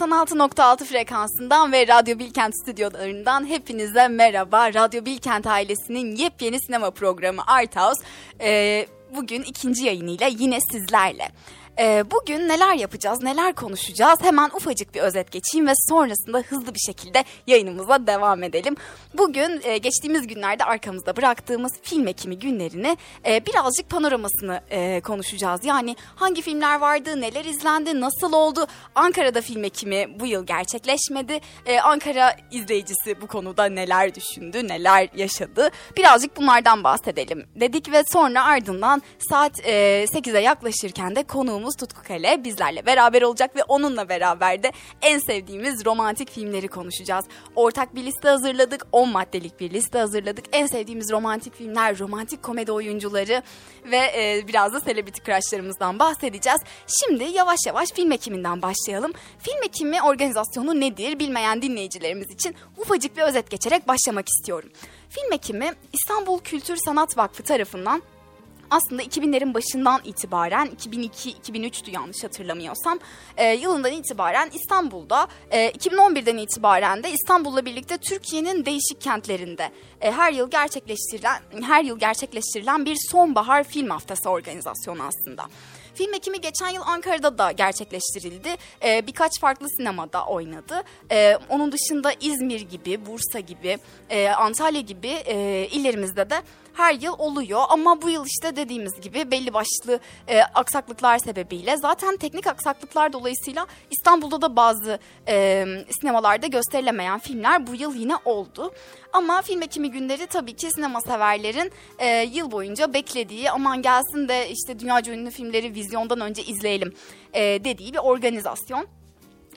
96.6 frekansından ve Radyo Bilkent stüdyolarından hepinize merhaba. Radyo Bilkent ailesinin yepyeni sinema programı Art House e, bugün ikinci yayınıyla yine sizlerle. Ee, bugün neler yapacağız, neler konuşacağız? Hemen ufacık bir özet geçeyim ve sonrasında hızlı bir şekilde yayınımıza devam edelim. Bugün e, geçtiğimiz günlerde arkamızda bıraktığımız film ekimi günlerini e, birazcık panoramasını e, konuşacağız. Yani hangi filmler vardı, neler izlendi, nasıl oldu? Ankara'da film ekimi bu yıl gerçekleşmedi. E, Ankara izleyicisi bu konuda neler düşündü, neler yaşadı? Birazcık bunlardan bahsedelim dedik ve sonra ardından saat e, 8'e yaklaşırken de konuğumuz konuğumuz Tutku Kale bizlerle beraber olacak ve onunla beraber de en sevdiğimiz romantik filmleri konuşacağız. Ortak bir liste hazırladık, 10 maddelik bir liste hazırladık. En sevdiğimiz romantik filmler, romantik komedi oyuncuları ve e, biraz da celebrity crushlarımızdan bahsedeceğiz. Şimdi yavaş yavaş film ekiminden başlayalım. Film ekimi organizasyonu nedir bilmeyen dinleyicilerimiz için ufacık bir özet geçerek başlamak istiyorum. Film ekimi İstanbul Kültür Sanat Vakfı tarafından aslında 2000'lerin başından itibaren 2002-2003'tü yanlış hatırlamıyorsam e, yılından itibaren İstanbul'da e, 2011'den itibaren de İstanbul'la birlikte Türkiye'nin değişik kentlerinde e, her yıl gerçekleştirilen her yıl gerçekleştirilen bir sonbahar film haftası organizasyonu aslında. Film ekimi geçen yıl Ankara'da da gerçekleştirildi. Ee, birkaç farklı sinemada oynadı. Ee, onun dışında İzmir gibi, Bursa gibi, e, Antalya gibi e, illerimizde de her yıl oluyor ama bu yıl işte dediğimiz gibi belli başlı e, aksaklıklar sebebiyle zaten teknik aksaklıklar dolayısıyla İstanbul'da da bazı e, sinemalarda gösterilemeyen filmler bu yıl yine oldu. Ama film ekimi günleri tabii ki sinema severlerin e, yıl boyunca beklediği aman gelsin de işte dünyaca ünlü filmleri vizyondan önce izleyelim e, dediği bir organizasyon.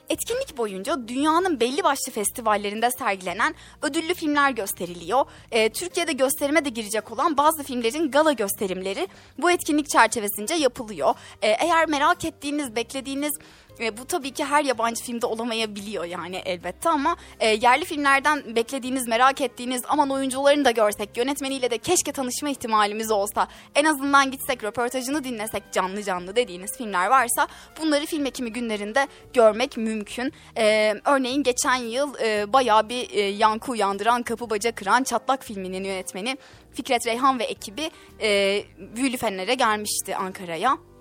Etkinlik boyunca dünyanın belli başlı festivallerinde sergilenen ödüllü filmler gösteriliyor. E, Türkiye'de gösterime de girecek olan bazı filmlerin gala gösterimleri bu etkinlik çerçevesince yapılıyor. E, eğer merak ettiğiniz, beklediğiniz e, bu tabii ki her yabancı filmde olamayabiliyor yani elbette ama e, yerli filmlerden beklediğiniz, merak ettiğiniz aman oyuncularını da görsek, yönetmeniyle de keşke tanışma ihtimalimiz olsa, en azından gitsek, röportajını dinlesek canlı canlı dediğiniz filmler varsa bunları film ekimi günlerinde görmek mümkün. E, örneğin geçen yıl e, bayağı bir e, yankı uyandıran, kapı baca kıran Çatlak filminin yönetmeni Fikret Reyhan ve ekibi e, Büyülü Fener'e gelmişti Ankara'ya.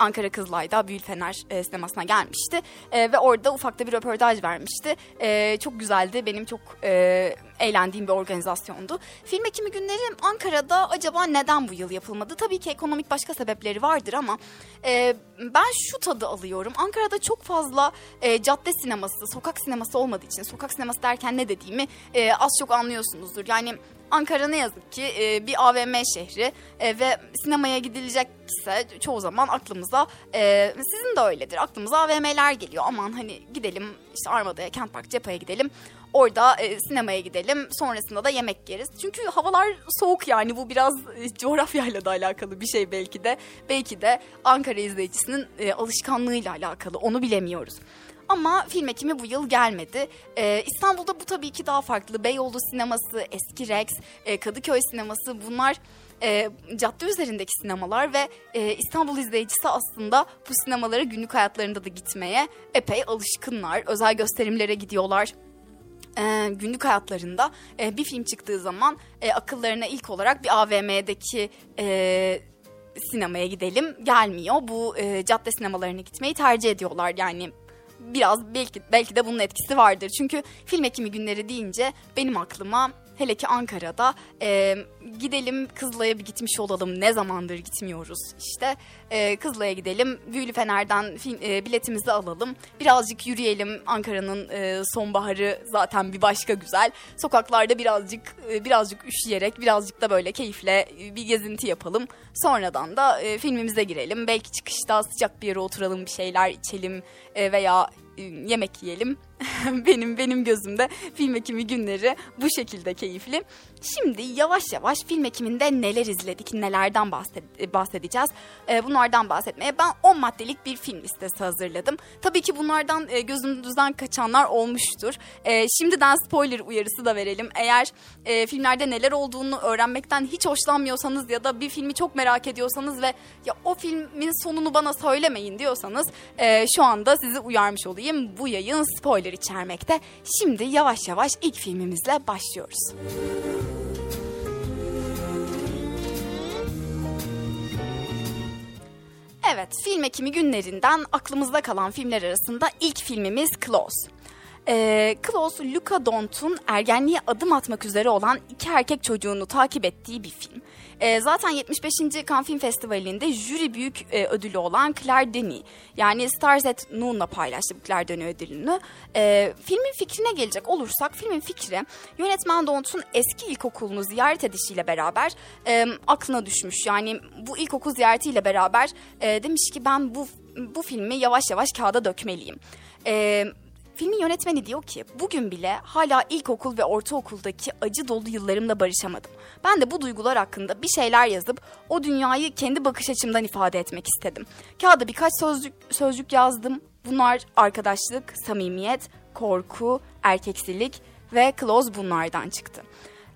Ankara Kızılay'da Büyülfener e, sinemasına gelmişti. E, ve orada ufakta bir röportaj vermişti. E, çok güzeldi. Benim çok e, eğlendiğim bir organizasyondu. Film ekimi günleri Ankara'da acaba neden bu yıl yapılmadı? Tabii ki ekonomik başka sebepleri vardır ama e, ben şu tadı alıyorum. Ankara'da çok fazla e, cadde sineması, sokak sineması olmadığı için, sokak sineması derken ne dediğimi e, az çok anlıyorsunuzdur. Yani Ankara ne yazık ki e, bir AVM şehri e, ve sinemaya gidilecekse çoğu zaman aklımıza e, sizin de öyledir. Aklımıza AVM'ler geliyor. Aman hani gidelim işte Armada'ya Kent Park Cepha'ya gidelim. Orada e, sinemaya gidelim. Sonrasında da yemek yeriz. Çünkü havalar soğuk yani. Bu biraz e, coğrafyayla da alakalı bir şey belki de. Belki de Ankara izleyicisinin e, alışkanlığıyla alakalı. Onu bilemiyoruz. Ama film ekimi bu yıl gelmedi. Ee, İstanbul'da bu tabii ki daha farklı. Beyoğlu sineması, Eski Rex, e, Kadıköy sineması bunlar e, cadde üzerindeki sinemalar ve e, İstanbul izleyicisi aslında bu sinemalara günlük hayatlarında da gitmeye epey alışkınlar. Özel gösterimlere gidiyorlar. E, günlük hayatlarında e, bir film çıktığı zaman e, akıllarına ilk olarak bir AVM'deki e, sinemaya gidelim gelmiyor. Bu e, cadde sinemalarına gitmeyi tercih ediyorlar. Yani biraz belki belki de bunun etkisi vardır. Çünkü film ekimi günleri deyince benim aklıma hele ki Ankara'da e, gidelim Kızılay'a bir gitmiş olalım. Ne zamandır gitmiyoruz işte. E, Kızılay'a gidelim. Büyülü Fener'den film, e, biletimizi alalım. Birazcık yürüyelim. Ankara'nın e, sonbaharı zaten bir başka güzel. Sokaklarda birazcık e, birazcık üşüyerek birazcık da böyle keyifle bir gezinti yapalım. Sonradan da e, filmimize girelim. Belki çıkışta sıcak bir yere oturalım, bir şeyler içelim e, veya e, yemek yiyelim. benim benim gözümde film ekimi günleri bu şekilde keyifli. Şimdi yavaş yavaş film ekiminde neler izledik, nelerden bahsed bahsedeceğiz. E, bunlardan bahsetmeye ben 10 maddelik bir film listesi hazırladım. Tabii ki bunlardan e, gözümüzden kaçanlar olmuştur. E, şimdiden spoiler uyarısı da verelim. Eğer e, filmlerde neler olduğunu öğrenmekten hiç hoşlanmıyorsanız ya da bir filmi çok merak ediyorsanız ve ya o filmin sonunu bana söylemeyin diyorsanız e, şu anda sizi uyarmış olayım bu yayın spoiler içermekte. Şimdi yavaş yavaş ilk filmimizle başlıyoruz. Evet, film ekimi günlerinden aklımızda kalan filmler arasında ilk filmimiz Close. Ee, Klaus, Luca Dont'un ergenliğe adım atmak üzere olan iki erkek çocuğunu takip ettiği bir film. Ee, zaten 75. Cannes Film Festivali'nde jüri büyük e, ödülü olan Claire Denis yani Stars at Noon'la paylaştı bu Claire Denis ödülünü. Ee, filmin fikrine gelecek olursak filmin fikri yönetmen Dont'un eski ilkokulunu ziyaret edişiyle beraber e, aklına düşmüş. Yani bu ilkokul ziyaretiyle beraber e, demiş ki ben bu bu filmi yavaş yavaş kağıda dökmeliyim. Eee Filmin yönetmeni diyor ki bugün bile hala ilkokul ve ortaokuldaki acı dolu yıllarımla barışamadım. Ben de bu duygular hakkında bir şeyler yazıp o dünyayı kendi bakış açımdan ifade etmek istedim. Kağıda birkaç sözcük, sözcük yazdım. Bunlar arkadaşlık, samimiyet, korku, erkeksilik ve close bunlardan çıktı.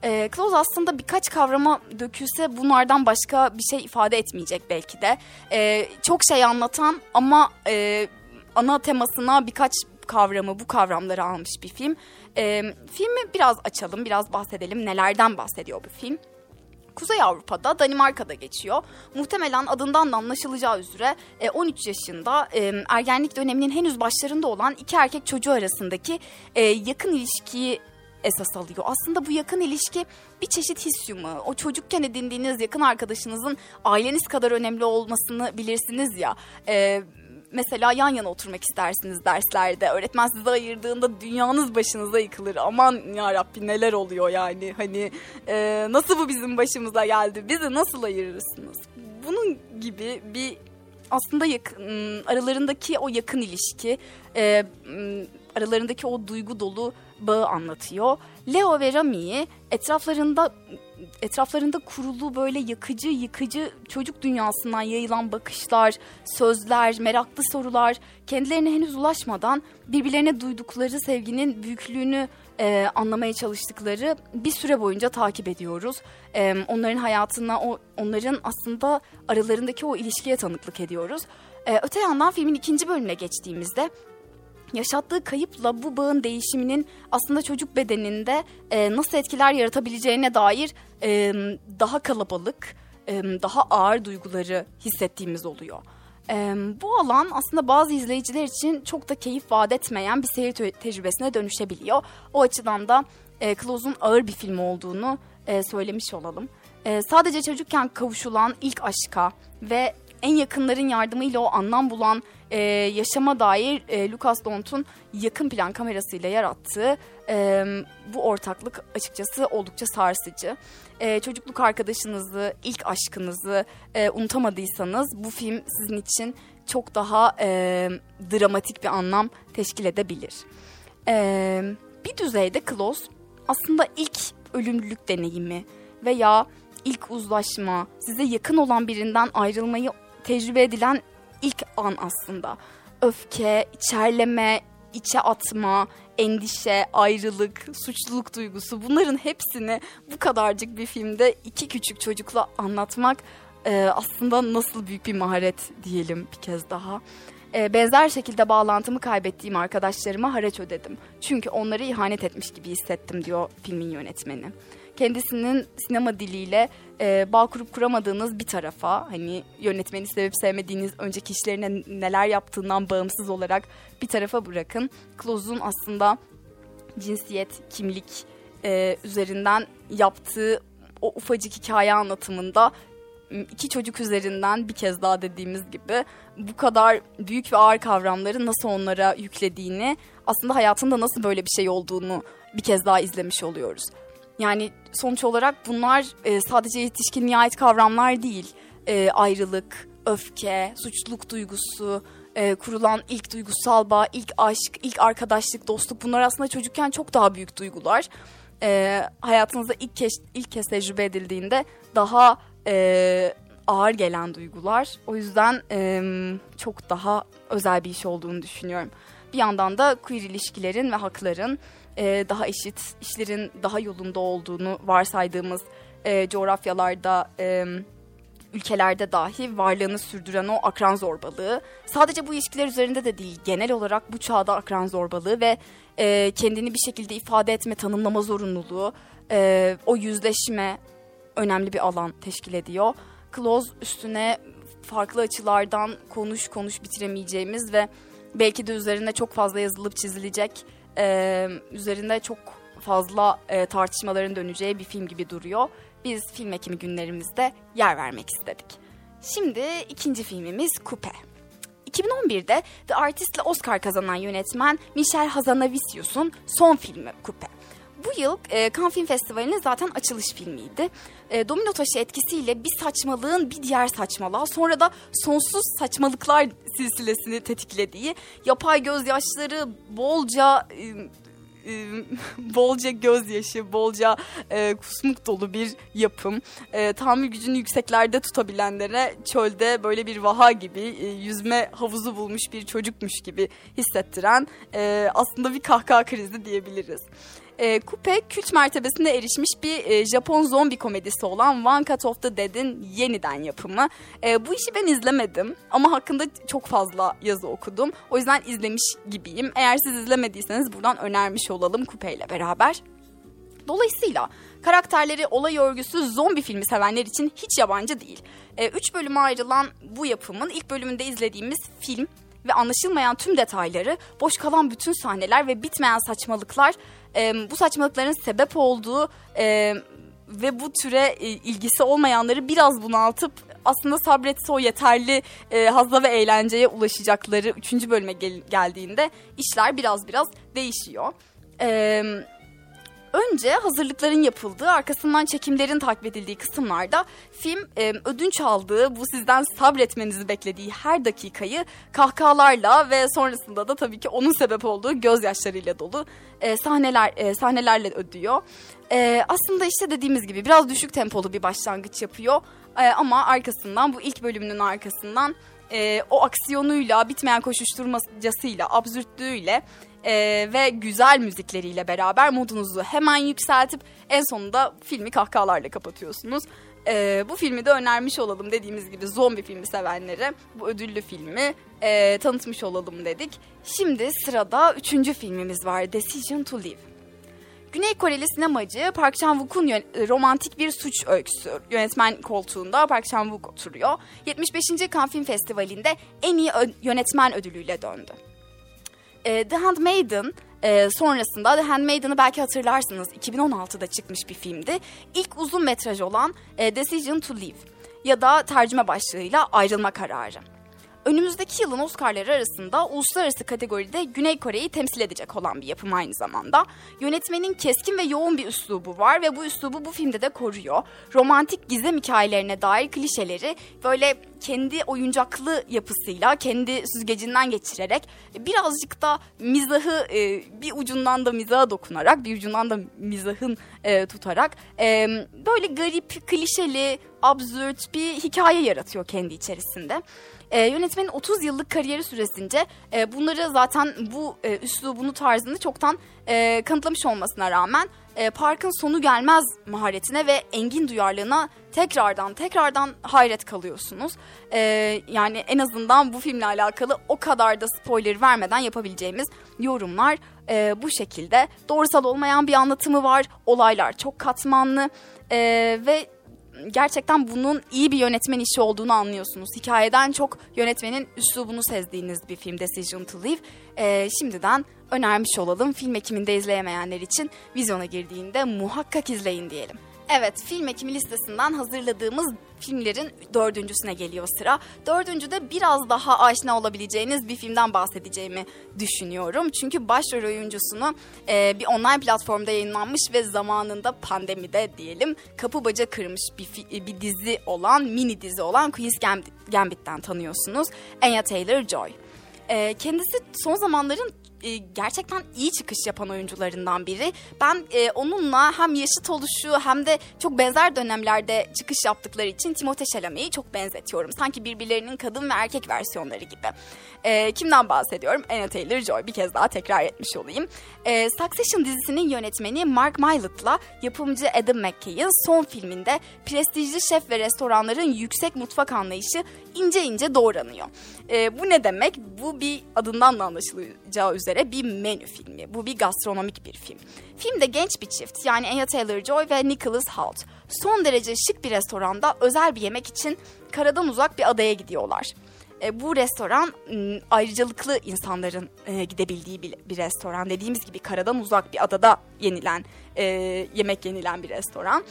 E, close aslında birkaç kavrama dökülse bunlardan başka bir şey ifade etmeyecek belki de. E, çok şey anlatan ama e, ana temasına birkaç kavramı, bu kavramları almış bir film. E, filmi biraz açalım, biraz bahsedelim. Nelerden bahsediyor bu film? Kuzey Avrupa'da, Danimarka'da geçiyor. Muhtemelen adından da anlaşılacağı üzere 13 yaşında ergenlik döneminin henüz başlarında olan iki erkek çocuğu arasındaki yakın ilişkiyi esas alıyor. Aslında bu yakın ilişki bir çeşit his yumu. O çocukken edindiğiniz yakın arkadaşınızın aileniz kadar önemli olmasını bilirsiniz ya. E, mesela yan yana oturmak istersiniz derslerde. Öğretmen sizi ayırdığında dünyanız başınıza yıkılır. Aman ya Rabbi neler oluyor yani. Hani e, nasıl bu bizim başımıza geldi? Bizi nasıl ayırırsınız? Bunun gibi bir aslında yakın, aralarındaki o yakın ilişki, e, aralarındaki o duygu dolu bağı anlatıyor. Leo ve Rami'yi etraflarında etraflarında kurulu böyle yakıcı yıkıcı çocuk dünyasından yayılan bakışlar, sözler, meraklı sorular kendilerine henüz ulaşmadan birbirlerine duydukları sevginin büyüklüğünü e, anlamaya çalıştıkları bir süre boyunca takip ediyoruz. E, onların hayatına, o onların aslında aralarındaki o ilişkiye tanıklık ediyoruz. E, öte yandan filmin ikinci bölümüne geçtiğimizde yaşattığı kayıpla bu bağın değişiminin aslında çocuk bedeninde e, nasıl etkiler yaratabileceğine dair e, daha kalabalık, e, daha ağır duyguları hissettiğimiz oluyor. E, bu alan aslında bazı izleyiciler için çok da keyif vaat etmeyen bir seyir te- tecrübesine dönüşebiliyor. O açıdan da e, Close'un ağır bir film olduğunu e, söylemiş olalım. E, sadece çocukken kavuşulan ilk aşka ve en yakınların yardımıyla o anlam bulan e, yaşama dair e, Lucas Dont'un yakın plan kamerasıyla yarattığı e, bu ortaklık açıkçası oldukça sarsıcı. E, çocukluk arkadaşınızı, ilk aşkınızı e, unutamadıysanız bu film sizin için çok daha e, dramatik bir anlam teşkil edebilir. E, bir düzeyde Close aslında ilk ölümlülük deneyimi veya ilk uzlaşma, size yakın olan birinden ayrılmayı tecrübe edilen ilk an aslında. Öfke, içerleme, içe atma, endişe, ayrılık, suçluluk duygusu bunların hepsini bu kadarcık bir filmde iki küçük çocukla anlatmak e, aslında nasıl büyük bir maharet diyelim bir kez daha. E, benzer şekilde bağlantımı kaybettiğim arkadaşlarıma haraç ödedim. Çünkü onları ihanet etmiş gibi hissettim diyor filmin yönetmeni kendisinin sinema diliyle e, bağ kurup kuramadığınız bir tarafa hani yönetmeni sevip sevmediğiniz önceki işlerine neler yaptığından bağımsız olarak bir tarafa bırakın. Close'un aslında cinsiyet, kimlik e, üzerinden yaptığı o ufacık hikaye anlatımında iki çocuk üzerinden bir kez daha dediğimiz gibi bu kadar büyük ve ağır kavramları nasıl onlara yüklediğini aslında hayatında nasıl böyle bir şey olduğunu bir kez daha izlemiş oluyoruz. Yani sonuç olarak bunlar e, sadece yetişkinliğe ait kavramlar değil. E, ayrılık, öfke, suçluluk duygusu, e, kurulan ilk duygusal bağ, ilk aşk, ilk arkadaşlık, dostluk bunlar aslında çocukken çok daha büyük duygular. E, hayatınızda ilk kez, ilk kez tecrübe edildiğinde daha e, ağır gelen duygular. O yüzden e, çok daha özel bir iş olduğunu düşünüyorum. Bir yandan da queer ilişkilerin ve hakların e, daha eşit, işlerin daha yolunda olduğunu varsaydığımız e, coğrafyalarda e, ülkelerde dahi varlığını sürdüren o akran zorbalığı. Sadece bu ilişkiler üzerinde de değil, genel olarak bu çağda akran zorbalığı ve e, kendini bir şekilde ifade etme, tanımlama zorunluluğu, e, o yüzleşme önemli bir alan teşkil ediyor. Close üstüne farklı açılardan konuş konuş bitiremeyeceğimiz ve belki de üzerinde çok fazla yazılıp çizilecek, e, üzerinde çok fazla e, tartışmaların döneceği bir film gibi duruyor. Biz film ekimi günlerimizde yer vermek istedik. Şimdi ikinci filmimiz Coupe. 2011'de The Artist'le Oscar kazanan yönetmen Michel Hazanavicius'un son filmi Coupe. Bu yıl e, Cannes Film Festivali'nin zaten açılış filmiydi. E, domino taşı etkisiyle bir saçmalığın bir diğer saçmalığa sonra da sonsuz saçmalıklar silsilesini tetiklediği yapay gözyaşları bolca e, e, bolca gözyaşı, bolca e, kusmuk dolu bir yapım. E, tahammül gücünü yükseklerde tutabilenlere çölde böyle bir vaha gibi e, yüzme havuzu bulmuş bir çocukmuş gibi hissettiren e, aslında bir kahkaha krizi diyebiliriz. E, Coupe kült mertebesine erişmiş bir e, Japon zombi komedisi olan One Cut of the Dead'in yeniden yapımı. E, bu işi ben izlemedim ama hakkında çok fazla yazı okudum. O yüzden izlemiş gibiyim. Eğer siz izlemediyseniz buradan önermiş olalım Coupe ile beraber. Dolayısıyla karakterleri olay örgüsü zombi filmi sevenler için hiç yabancı değil. E, üç bölüme ayrılan bu yapımın ilk bölümünde izlediğimiz film ve anlaşılmayan tüm detayları, boş kalan bütün sahneler ve bitmeyen saçmalıklar e, bu saçmalıkların sebep olduğu e, ve bu türe e, ilgisi olmayanları biraz bunaltıp aslında sabretse o yeterli e, hazla ve eğlenceye ulaşacakları üçüncü bölüme gel- geldiğinde işler biraz biraz değişiyor. Evet Önce hazırlıkların yapıldığı, arkasından çekimlerin takip edildiği kısımlarda film e, ödünç aldığı, bu sizden sabretmenizi beklediği her dakikayı kahkahalarla ve sonrasında da tabii ki onun sebep olduğu gözyaşlarıyla dolu e, sahneler e, sahnelerle ödüyor. E, aslında işte dediğimiz gibi biraz düşük tempolu bir başlangıç yapıyor e, ama arkasından bu ilk bölümünün arkasından e, o aksiyonuyla, bitmeyen koşuşturmacasıyla, absürtlüğüyle e, ve güzel müzikleriyle beraber modunuzu hemen yükseltip en sonunda filmi kahkahalarla kapatıyorsunuz. E, bu filmi de önermiş olalım dediğimiz gibi zombi filmi sevenlere bu ödüllü filmi e, tanıtmış olalım dedik. Şimdi sırada üçüncü filmimiz var Decision to Live. Güney Koreli sinemacı Park Chan-wook'un romantik bir suç öyküsü. Yönetmen koltuğunda Park Chan-wook oturuyor. 75. Cannes Film Festivali'nde en iyi yönetmen ödülüyle döndü e, The Handmaiden e, sonrasında The Handmaiden'ı belki hatırlarsınız 2016'da çıkmış bir filmdi. İlk uzun metraj olan e, Decision to Leave ya da tercüme başlığıyla Ayrılma Kararı önümüzdeki yılın Oscar'ları arasında uluslararası kategoride Güney Kore'yi temsil edecek olan bir yapım aynı zamanda. Yönetmenin keskin ve yoğun bir üslubu var ve bu üslubu bu filmde de koruyor. Romantik gizem hikayelerine dair klişeleri böyle kendi oyuncaklı yapısıyla, kendi süzgecinden geçirerek birazcık da mizahı e, bir ucundan da mizaha dokunarak, bir ucundan da mizahın e, tutarak e, böyle garip, klişeli, absürt bir hikaye yaratıyor kendi içerisinde. E, yönetmenin 30 yıllık kariyeri süresince e, bunları zaten bu e, üslubunu tarzını çoktan e, kanıtlamış olmasına rağmen e, Park'ın sonu gelmez maharetine ve engin duyarlılığına tekrardan tekrardan hayret kalıyorsunuz. E, yani en azından bu filmle alakalı o kadar da spoiler vermeden yapabileceğimiz yorumlar e, bu şekilde. Doğrusal olmayan bir anlatımı var. Olaylar çok katmanlı e, ve gerçekten bunun iyi bir yönetmen işi olduğunu anlıyorsunuz. Hikayeden çok yönetmenin üslubunu sezdiğiniz bir film Decision to Live. Ee, şimdiden önermiş olalım. Film ekiminde izleyemeyenler için vizyona girdiğinde muhakkak izleyin diyelim. Evet, film ekimi listesinden hazırladığımız filmlerin dördüncüsüne geliyor sıra. Dördüncüde biraz daha aşina olabileceğiniz bir filmden bahsedeceğimi düşünüyorum. Çünkü başrol oyuncusunu e, bir online platformda yayınlanmış ve zamanında pandemide diyelim kapı baca kırmış bir, bir dizi olan, mini dizi olan Queen's Gambit, Gambit'ten tanıyorsunuz. Anya Taylor-Joy. E, kendisi son zamanların e, gerçekten iyi çıkış yapan oyuncularından biri. Ben e, onunla hem yaşıt oluşu hem de çok benzer dönemlerde çıkış yaptıkları için Timothée Chalamet'i çok benzetiyorum. Sanki birbirlerinin kadın ve erkek versiyonları gibi. E, kimden bahsediyorum? Anna Taylor-Joy bir kez daha tekrar etmiş olayım. E, Succession dizisinin yönetmeni Mark Mylod'la yapımcı Adam McKay'ın son filminde prestijli şef ve restoranların yüksek mutfak anlayışı ince ince doğranıyor. E, bu ne demek? Bu bir adından da anlaşılacağı üzere bir menü filmi. Bu bir gastronomik bir film. Filmde genç bir çift yani Anya Taylor-Joy ve Nicholas Hoult son derece şık bir restoranda özel bir yemek için karadan uzak bir adaya gidiyorlar. E, bu restoran m, ayrıcalıklı insanların e, gidebildiği bir, restoran. Dediğimiz gibi karadan uzak bir adada yenilen, e, yemek yenilen bir restoran.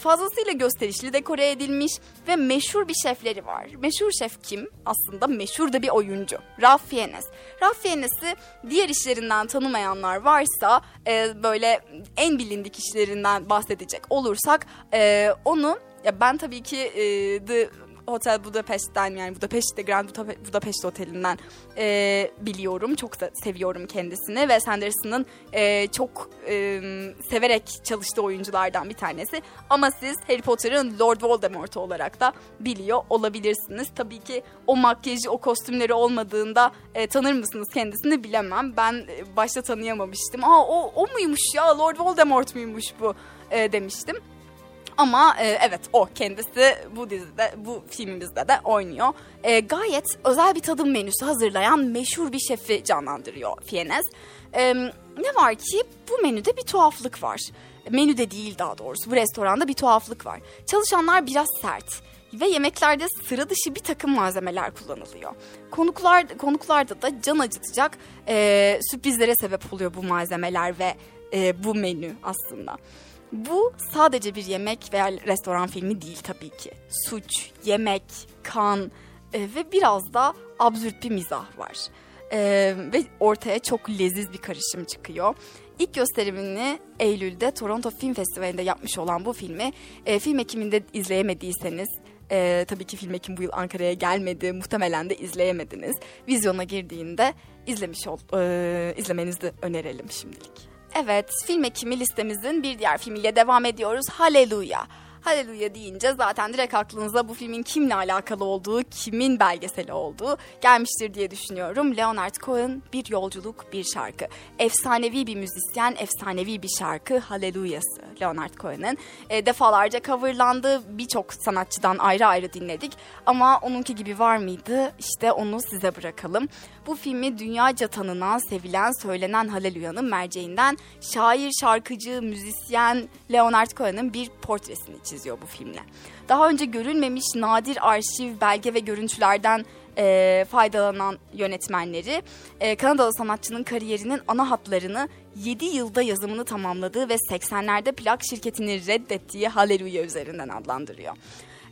Fazlasıyla gösterişli dekore edilmiş ve meşhur bir şefleri var. Meşhur şef kim? Aslında meşhur da bir oyuncu. Ralph Fiennes. Ralph Fiennes'i diğer işlerinden tanımayanlar varsa e, böyle en bilindik işlerinden bahsedecek olursak e, onu ya ben tabii ki e, The Hotel Budapest'ten yani Budapest'te Grand Budapest Oteli'nden e, biliyorum. Çok da seviyorum kendisini ve Sanderson'ın e, çok e, severek çalıştığı oyunculardan bir tanesi. Ama siz Harry Potter'ın Lord Voldemort olarak da biliyor olabilirsiniz. Tabii ki o makyajı, o kostümleri olmadığında e, tanır mısınız kendisini bilemem. Ben e, başta tanıyamamıştım. Aa o, o muymuş ya Lord Voldemort muymuş bu e, demiştim. Ama e, evet o kendisi bu dizide, bu filmimizde de oynuyor. E, gayet özel bir tadım menüsü hazırlayan meşhur bir şefi canlandırıyor Fiennes. E, ne var ki bu menüde bir tuhaflık var. Menüde değil daha doğrusu bu restoranda bir tuhaflık var. Çalışanlar biraz sert ve yemeklerde sıra dışı bir takım malzemeler kullanılıyor. Konuklar konuklarda da can acıtacak e, sürprizlere sebep oluyor bu malzemeler ve e, bu menü aslında. Bu sadece bir yemek veya restoran filmi değil tabii ki. Suç, yemek, kan e, ve biraz da absürt bir mizah var. E, ve ortaya çok leziz bir karışım çıkıyor. İlk gösterimini Eylül'de Toronto Film Festivali'nde yapmış olan bu filmi e, film ekiminde izleyemediyseniz e, tabii ki film ekim bu yıl Ankara'ya gelmedi. Muhtemelen de izleyemediniz. Vizyona girdiğinde izlemiş ol, e, izlemenizi önerelim şimdilik. Evet, film ekimi listemizin bir diğer filmiyle devam ediyoruz. Haleluya. Haleluya deyince zaten direkt aklınıza bu filmin kimle alakalı olduğu, kimin belgeseli olduğu gelmiştir diye düşünüyorum. Leonard Cohen bir yolculuk, bir şarkı. Efsanevi bir müzisyen, efsanevi bir şarkı Haleluyası Leonard Cohen'in. E, defalarca coverlandı, birçok sanatçıdan ayrı ayrı dinledik. Ama onunki gibi var mıydı? İşte onu size bırakalım. Bu filmi dünyaca tanınan, sevilen, söylenen Haleluya'nın merceğinden şair, şarkıcı, müzisyen Leonard Cohen'in bir portresini çiziyor bu filmle. Daha önce görülmemiş nadir arşiv, belge ve görüntülerden e, faydalanan yönetmenleri e, Kanadalı sanatçının kariyerinin ana hatlarını 7 yılda yazımını tamamladığı ve 80'lerde plak şirketini reddettiği Hallelujah üzerinden adlandırıyor.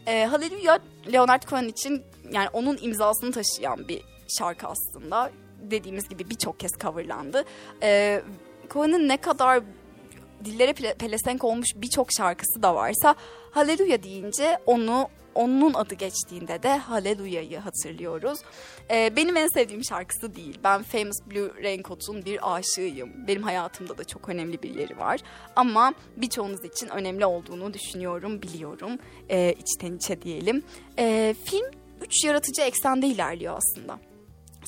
E, Hallelujah Leonard Cohen için yani onun imzasını taşıyan bir şarkı aslında. Dediğimiz gibi birçok kez coverlandı. E, Cohen'in ne kadar dillere pelesenk olmuş birçok şarkısı da varsa Haleluya deyince onu onun adı geçtiğinde de Haleluya'yı hatırlıyoruz. Ee, benim en sevdiğim şarkısı değil. Ben Famous Blue Raincoat'un bir aşığıyım. Benim hayatımda da çok önemli bir yeri var. Ama birçoğunuz için önemli olduğunu düşünüyorum, biliyorum. Ee, içten içe diyelim. Ee, film üç yaratıcı eksende ilerliyor aslında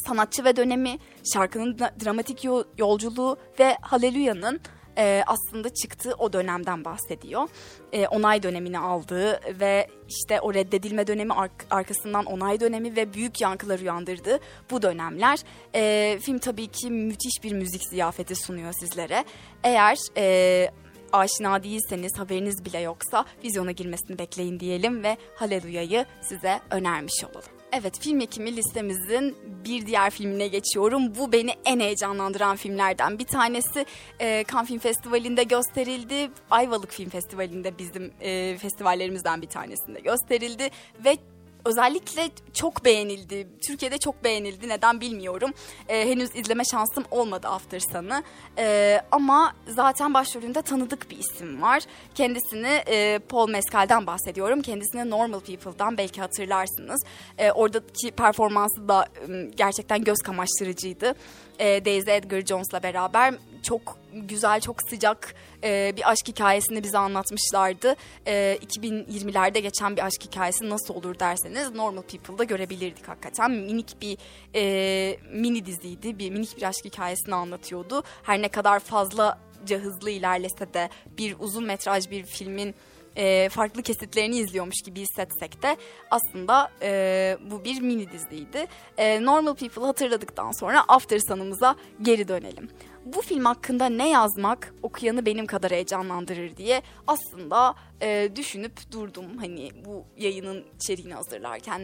sanatçı ve dönemi, şarkının dramatik yolculuğu ve Haleluya'nın e, aslında çıktığı o dönemden bahsediyor. E, onay dönemini aldığı ve işte o reddedilme dönemi ar- arkasından onay dönemi ve büyük yankılar uyandırdığı bu dönemler. E, film tabii ki müthiş bir müzik ziyafeti sunuyor sizlere. Eğer... E, aşina değilseniz haberiniz bile yoksa vizyona girmesini bekleyin diyelim ve Haleluya'yı size önermiş olalım. Evet film ekimi listemizin bir diğer filmine geçiyorum. Bu beni en heyecanlandıran filmlerden bir tanesi. E, Cannes Film Festivali'nde gösterildi. Ayvalık Film Festivali'nde bizim e, festivallerimizden bir tanesinde gösterildi. Ve özellikle çok beğenildi. Türkiye'de çok beğenildi. Neden bilmiyorum. E, henüz izleme şansım olmadı After Sun'ı. E, ama zaten başrolünde tanıdık bir isim var. Kendisini e, Paul Mescal'den bahsediyorum. Kendisini Normal People'dan belki hatırlarsınız. E, oradaki performansı da e, gerçekten göz kamaştırıcıydı. E, Daisy Edgar Jones'la beraber çok güzel, çok sıcak e, bir aşk hikayesini bize anlatmışlardı. E, 2020'lerde geçen bir aşk hikayesi nasıl olur derseniz Normal People'da görebilirdik hakikaten. Minik bir e, mini diziydi, bir minik bir aşk hikayesini anlatıyordu. Her ne kadar fazlaca hızlı ilerlese de bir uzun metraj bir filmin e, farklı kesitlerini izliyormuş gibi hissetsek de aslında e, bu bir mini diziydi. E, Normal People'ı hatırladıktan sonra After Sun'ımıza geri dönelim bu film hakkında ne yazmak okuyanı benim kadar heyecanlandırır diye aslında e, düşünüp durdum. Hani bu yayının içeriğini hazırlarken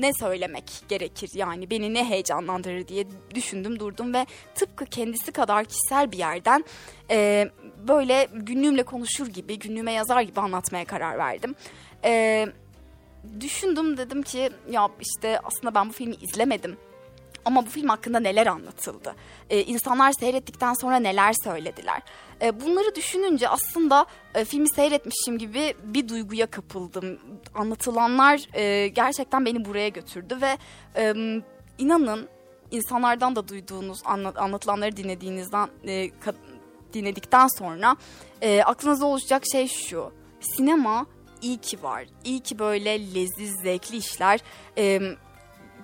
ne söylemek gerekir yani beni ne heyecanlandırır diye düşündüm durdum ve tıpkı kendisi kadar kişisel bir yerden e, böyle günlüğümle konuşur gibi günlüğüme yazar gibi anlatmaya karar verdim. E, düşündüm dedim ki ya işte aslında ben bu filmi izlemedim ama bu film hakkında neler anlatıldı? Ee, insanlar seyrettikten sonra neler söylediler? Ee, bunları düşününce aslında e, filmi seyretmişim gibi bir duyguya kapıldım. Anlatılanlar e, gerçekten beni buraya götürdü ve e, inanın insanlardan da duyduğunuz anlat, anlatılanları dinlediğinizden e, dinledikten sonra e, aklınıza oluşacak şey şu. Sinema iyi ki var. İyi ki böyle leziz, zevkli işler e,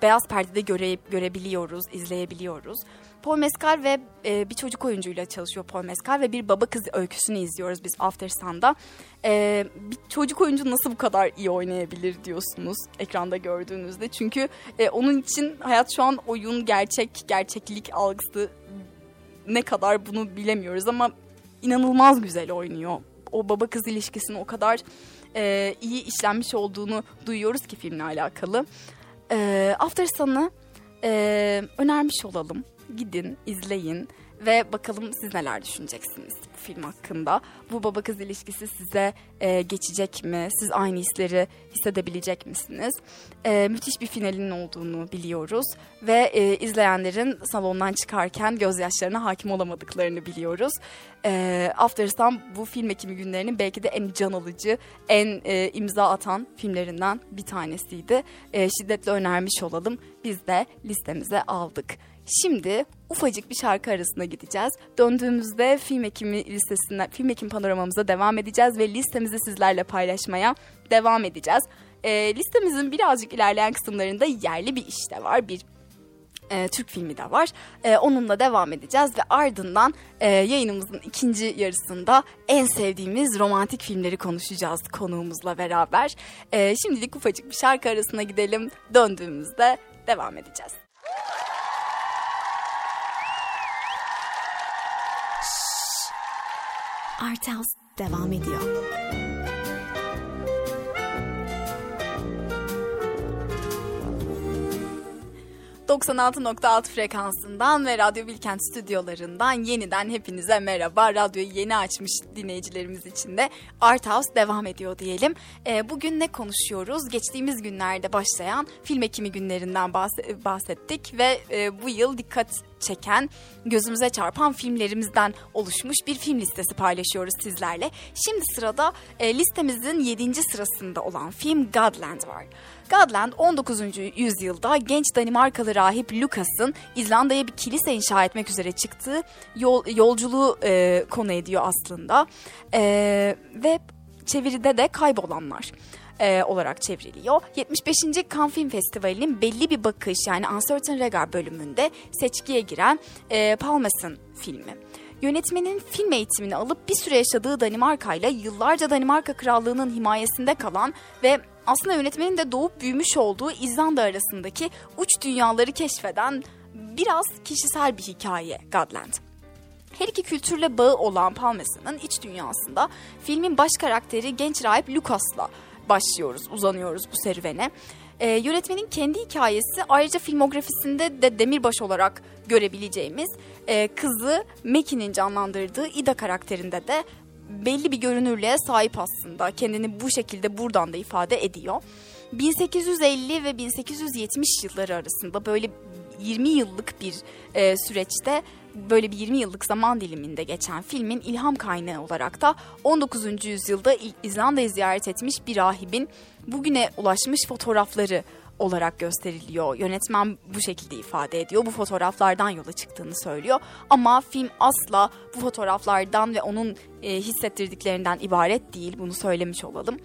beyaz perdede göre, görebiliyoruz, izleyebiliyoruz. Paul Mescal ve e, bir çocuk oyuncuyla çalışıyor Paul Mescal ve bir baba kız öyküsünü izliyoruz biz After Sun'da. E, bir çocuk oyuncu nasıl bu kadar iyi oynayabilir diyorsunuz ekranda gördüğünüzde. Çünkü e, onun için hayat şu an oyun, gerçek, gerçeklik algısı ne kadar bunu bilemiyoruz ama inanılmaz güzel oynuyor. O baba kız ilişkisinin o kadar e, iyi işlenmiş olduğunu duyuyoruz ki filmle alakalı e, After Sun'ı e, önermiş olalım. Gidin, izleyin ve bakalım siz neler düşüneceksiniz bu film hakkında. Bu baba kız ilişkisi size e, geçecek mi? Siz aynı hisleri hissedebilecek misiniz? E, müthiş bir finalinin olduğunu biliyoruz ve e, izleyenlerin salondan çıkarken gözyaşlarına hakim olamadıklarını biliyoruz. E, After Sun bu film ekimi günlerinin belki de en can alıcı, en e, imza atan filmlerinden bir tanesiydi. E, şiddetle önermiş olalım. Biz de listemize aldık. Şimdi ufacık bir şarkı arasına gideceğiz. Döndüğümüzde film ekimi listesinden, film ekim panoramamıza devam edeceğiz ve listemizi sizlerle paylaşmaya devam edeceğiz. E, listemizin birazcık ilerleyen kısımlarında yerli bir iş de var. Bir e, Türk filmi de var. E, onunla devam edeceğiz ve ardından e, yayınımızın ikinci yarısında en sevdiğimiz romantik filmleri konuşacağız konuğumuzla beraber. E, şimdilik ufacık bir şarkı arasına gidelim. Döndüğümüzde devam edeceğiz. Art House devam ediyor. 96.6 frekansından ve Radyo Bilkent stüdyolarından yeniden hepinize merhaba. Radyoyu yeni açmış dinleyicilerimiz için de Art House devam ediyor diyelim. E, bugün ne konuşuyoruz? Geçtiğimiz günlerde başlayan film ekimi günlerinden bahsettik ve e, bu yıl dikkat çeken, gözümüze çarpan filmlerimizden oluşmuş bir film listesi paylaşıyoruz sizlerle. Şimdi sırada e, listemizin 7. sırasında olan film Godland var. Godland 19. yüzyılda genç Danimarkalı rahip Lucas'ın İzlanda'ya bir kilise inşa etmek üzere çıktığı yol, yolculuğu e, konu ediyor aslında. E, ve çeviride de kaybolanlar e, olarak çevriliyor. 75. Cannes Film Festivali'nin belli bir bakış yani Uncertain Regard bölümünde seçkiye giren e, Palmas'ın filmi. Yönetmenin film eğitimini alıp bir süre yaşadığı Danimarka ile yıllarca Danimarka Krallığı'nın himayesinde kalan ve aslında yönetmenin de doğup büyümüş olduğu İzlanda arasındaki uç dünyaları keşfeden biraz kişisel bir hikaye Godland. Her iki kültürle bağı olan Palmesa'nın iç dünyasında filmin baş karakteri genç rahip Lucas'la başlıyoruz, uzanıyoruz bu serüvene. Ee, yönetmenin kendi hikayesi ayrıca filmografisinde de demirbaş olarak görebileceğimiz e, kızı Mackie'nin canlandırdığı Ida karakterinde de belli bir görünürlüğe sahip aslında. Kendini bu şekilde buradan da ifade ediyor. 1850 ve 1870 yılları arasında böyle 20 yıllık bir e, süreçte böyle bir 20 yıllık zaman diliminde geçen filmin ilham kaynağı olarak da 19. yüzyılda İzlanda'yı ziyaret etmiş bir rahibin bugüne ulaşmış fotoğrafları olarak gösteriliyor. Yönetmen bu şekilde ifade ediyor. Bu fotoğraflardan yola çıktığını söylüyor. Ama film asla bu fotoğraflardan ve onun e, hissettirdiklerinden ibaret değil. Bunu söylemiş olalım.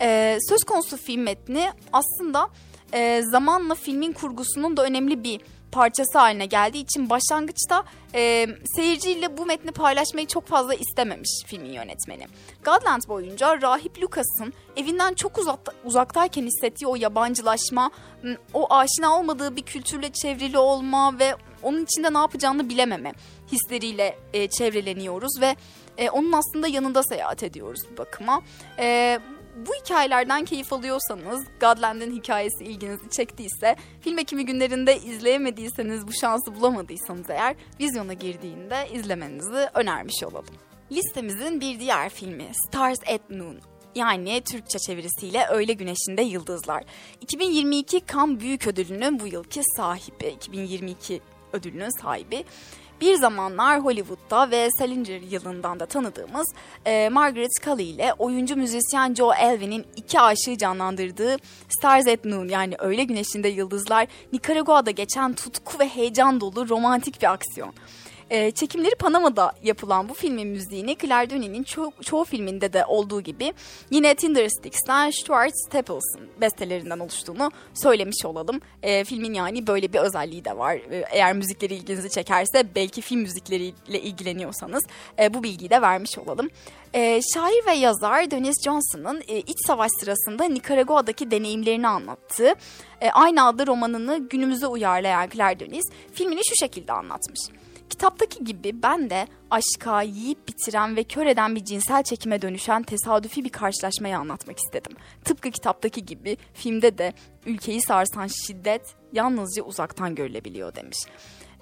E, söz konusu film metni aslında e, zamanla filmin kurgusunun da önemli bir parçası haline geldiği için başlangıçta e, seyirciyle bu metni paylaşmayı çok fazla istememiş filmin yönetmeni. Godland boyunca Rahip Lucas'ın evinden çok uzakta, uzaktayken hissettiği o yabancılaşma, o aşina olmadığı bir kültürle çevrili olma ve onun içinde ne yapacağını bilememe hisleriyle e, çevreleniyoruz ve e, onun aslında yanında seyahat ediyoruz bir bakıma. E, bu hikayelerden keyif alıyorsanız, Godland'ın hikayesi ilginizi çektiyse, film ekimi günlerinde izleyemediyseniz, bu şansı bulamadıysanız eğer vizyona girdiğinde izlemenizi önermiş olalım. Listemizin bir diğer filmi Stars at Noon yani Türkçe çevirisiyle Öğle Güneşinde Yıldızlar. 2022 Kan Büyük Ödülü'nün bu yılki sahibi, 2022 ödülünün sahibi. Bir zamanlar Hollywood'da ve Salinger yılından da tanıdığımız e, Margaret Scully ile oyuncu müzisyen Joe Elvin'in iki aşığı canlandırdığı Stars at Noon yani Öğle Güneşinde Yıldızlar Nikaragua'da geçen tutku ve heyecan dolu romantik bir aksiyon. E, çekimleri Panama'da yapılan bu filmin müziğini Claire Denis'in ço- çoğu filminde de olduğu gibi yine Tindersticks'ten Stuart Stapleton bestelerinden oluştuğunu söylemiş olalım. E, filmin yani böyle bir özelliği de var. E, eğer müzikleri ilginizi çekerse belki film müzikleriyle ilgileniyorsanız e, bu bilgiyi de vermiş olalım. E, şair ve yazar Dennis Johnson'ın e, iç savaş sırasında Nikaragua'daki deneyimlerini anlattığı e, aynı adlı romanını günümüze uyarlayan Claire Denis filmini şu şekilde anlatmış. Kitaptaki gibi ben de aşka, yiyip bitiren ve kör eden bir cinsel çekime dönüşen tesadüfi bir karşılaşmayı anlatmak istedim. Tıpkı kitaptaki gibi filmde de ülkeyi sarsan şiddet yalnızca uzaktan görülebiliyor demiş.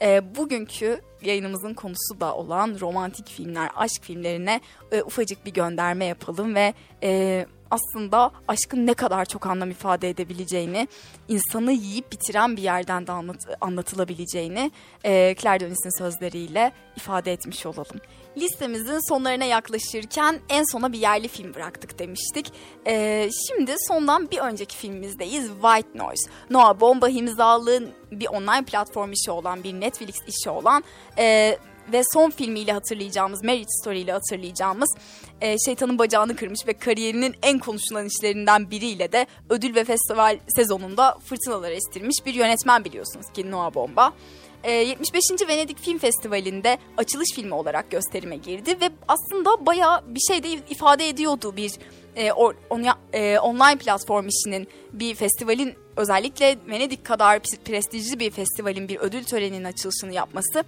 E, bugünkü yayınımızın konusu da olan romantik filmler, aşk filmlerine e, ufacık bir gönderme yapalım ve e, aslında aşkın ne kadar çok anlam ifade edebileceğini, insanı yiyip bitiren bir yerden de anlat, anlatılabileceğini e, Claire Denis'in sözleriyle ifade etmiş olalım. Listemizin sonlarına yaklaşırken en sona bir yerli film bıraktık demiştik. E, şimdi sondan bir önceki filmimizdeyiz White Noise. Noah Bomba imzalı bir online platform işi olan, bir Netflix işi olan... E, ve son filmiyle hatırlayacağımız, Marriage Story ile hatırlayacağımız e, şeytanın bacağını kırmış ve kariyerinin en konuşulan işlerinden biriyle de ödül ve festival sezonunda fırtınalar estirmiş bir yönetmen biliyorsunuz ki Noah Bomba. E, 75. Venedik Film Festivali'nde açılış filmi olarak gösterime girdi ve aslında bayağı bir şey de ifade ediyordu bir e, or, on, e, online platform işinin bir festivalin özellikle Venedik kadar prestijli bir festivalin bir ödül töreninin açılışını yapması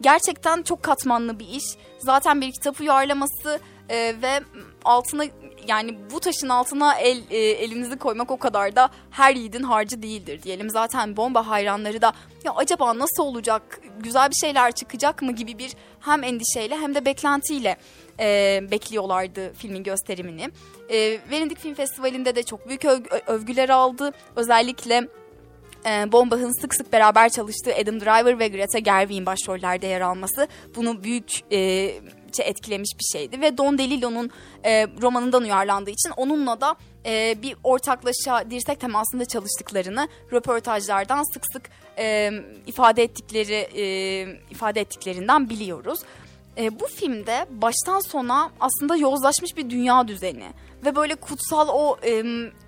gerçekten çok katmanlı bir iş. Zaten bir kitap uyarlaması e, ve altına yani bu taşın altına el e, elinizi koymak o kadar da her yiğidin harcı değildir diyelim. Zaten bomba hayranları da ya acaba nasıl olacak, güzel bir şeyler çıkacak mı gibi bir hem endişeyle hem de beklentiyle e, bekliyorlardı filmin gösterimini. E, Venedik Film Festivali'nde de çok büyük övgüler aldı. Özellikle e, Bombach'ın sık sık beraber çalıştığı Adam Driver ve Greta Gerwig'in başrollerde yer alması bunu büyük e, etkilemiş bir şeydi ve Don DeLillo'nun e, romanından uyarlandığı için onunla da e, bir ortaklaşa dirsek temasında çalıştıklarını röportajlardan sık sık e, ifade ettikleri e, ifade ettiklerinden biliyoruz. E, bu filmde baştan sona aslında yozlaşmış bir dünya düzeni ve böyle kutsal o e,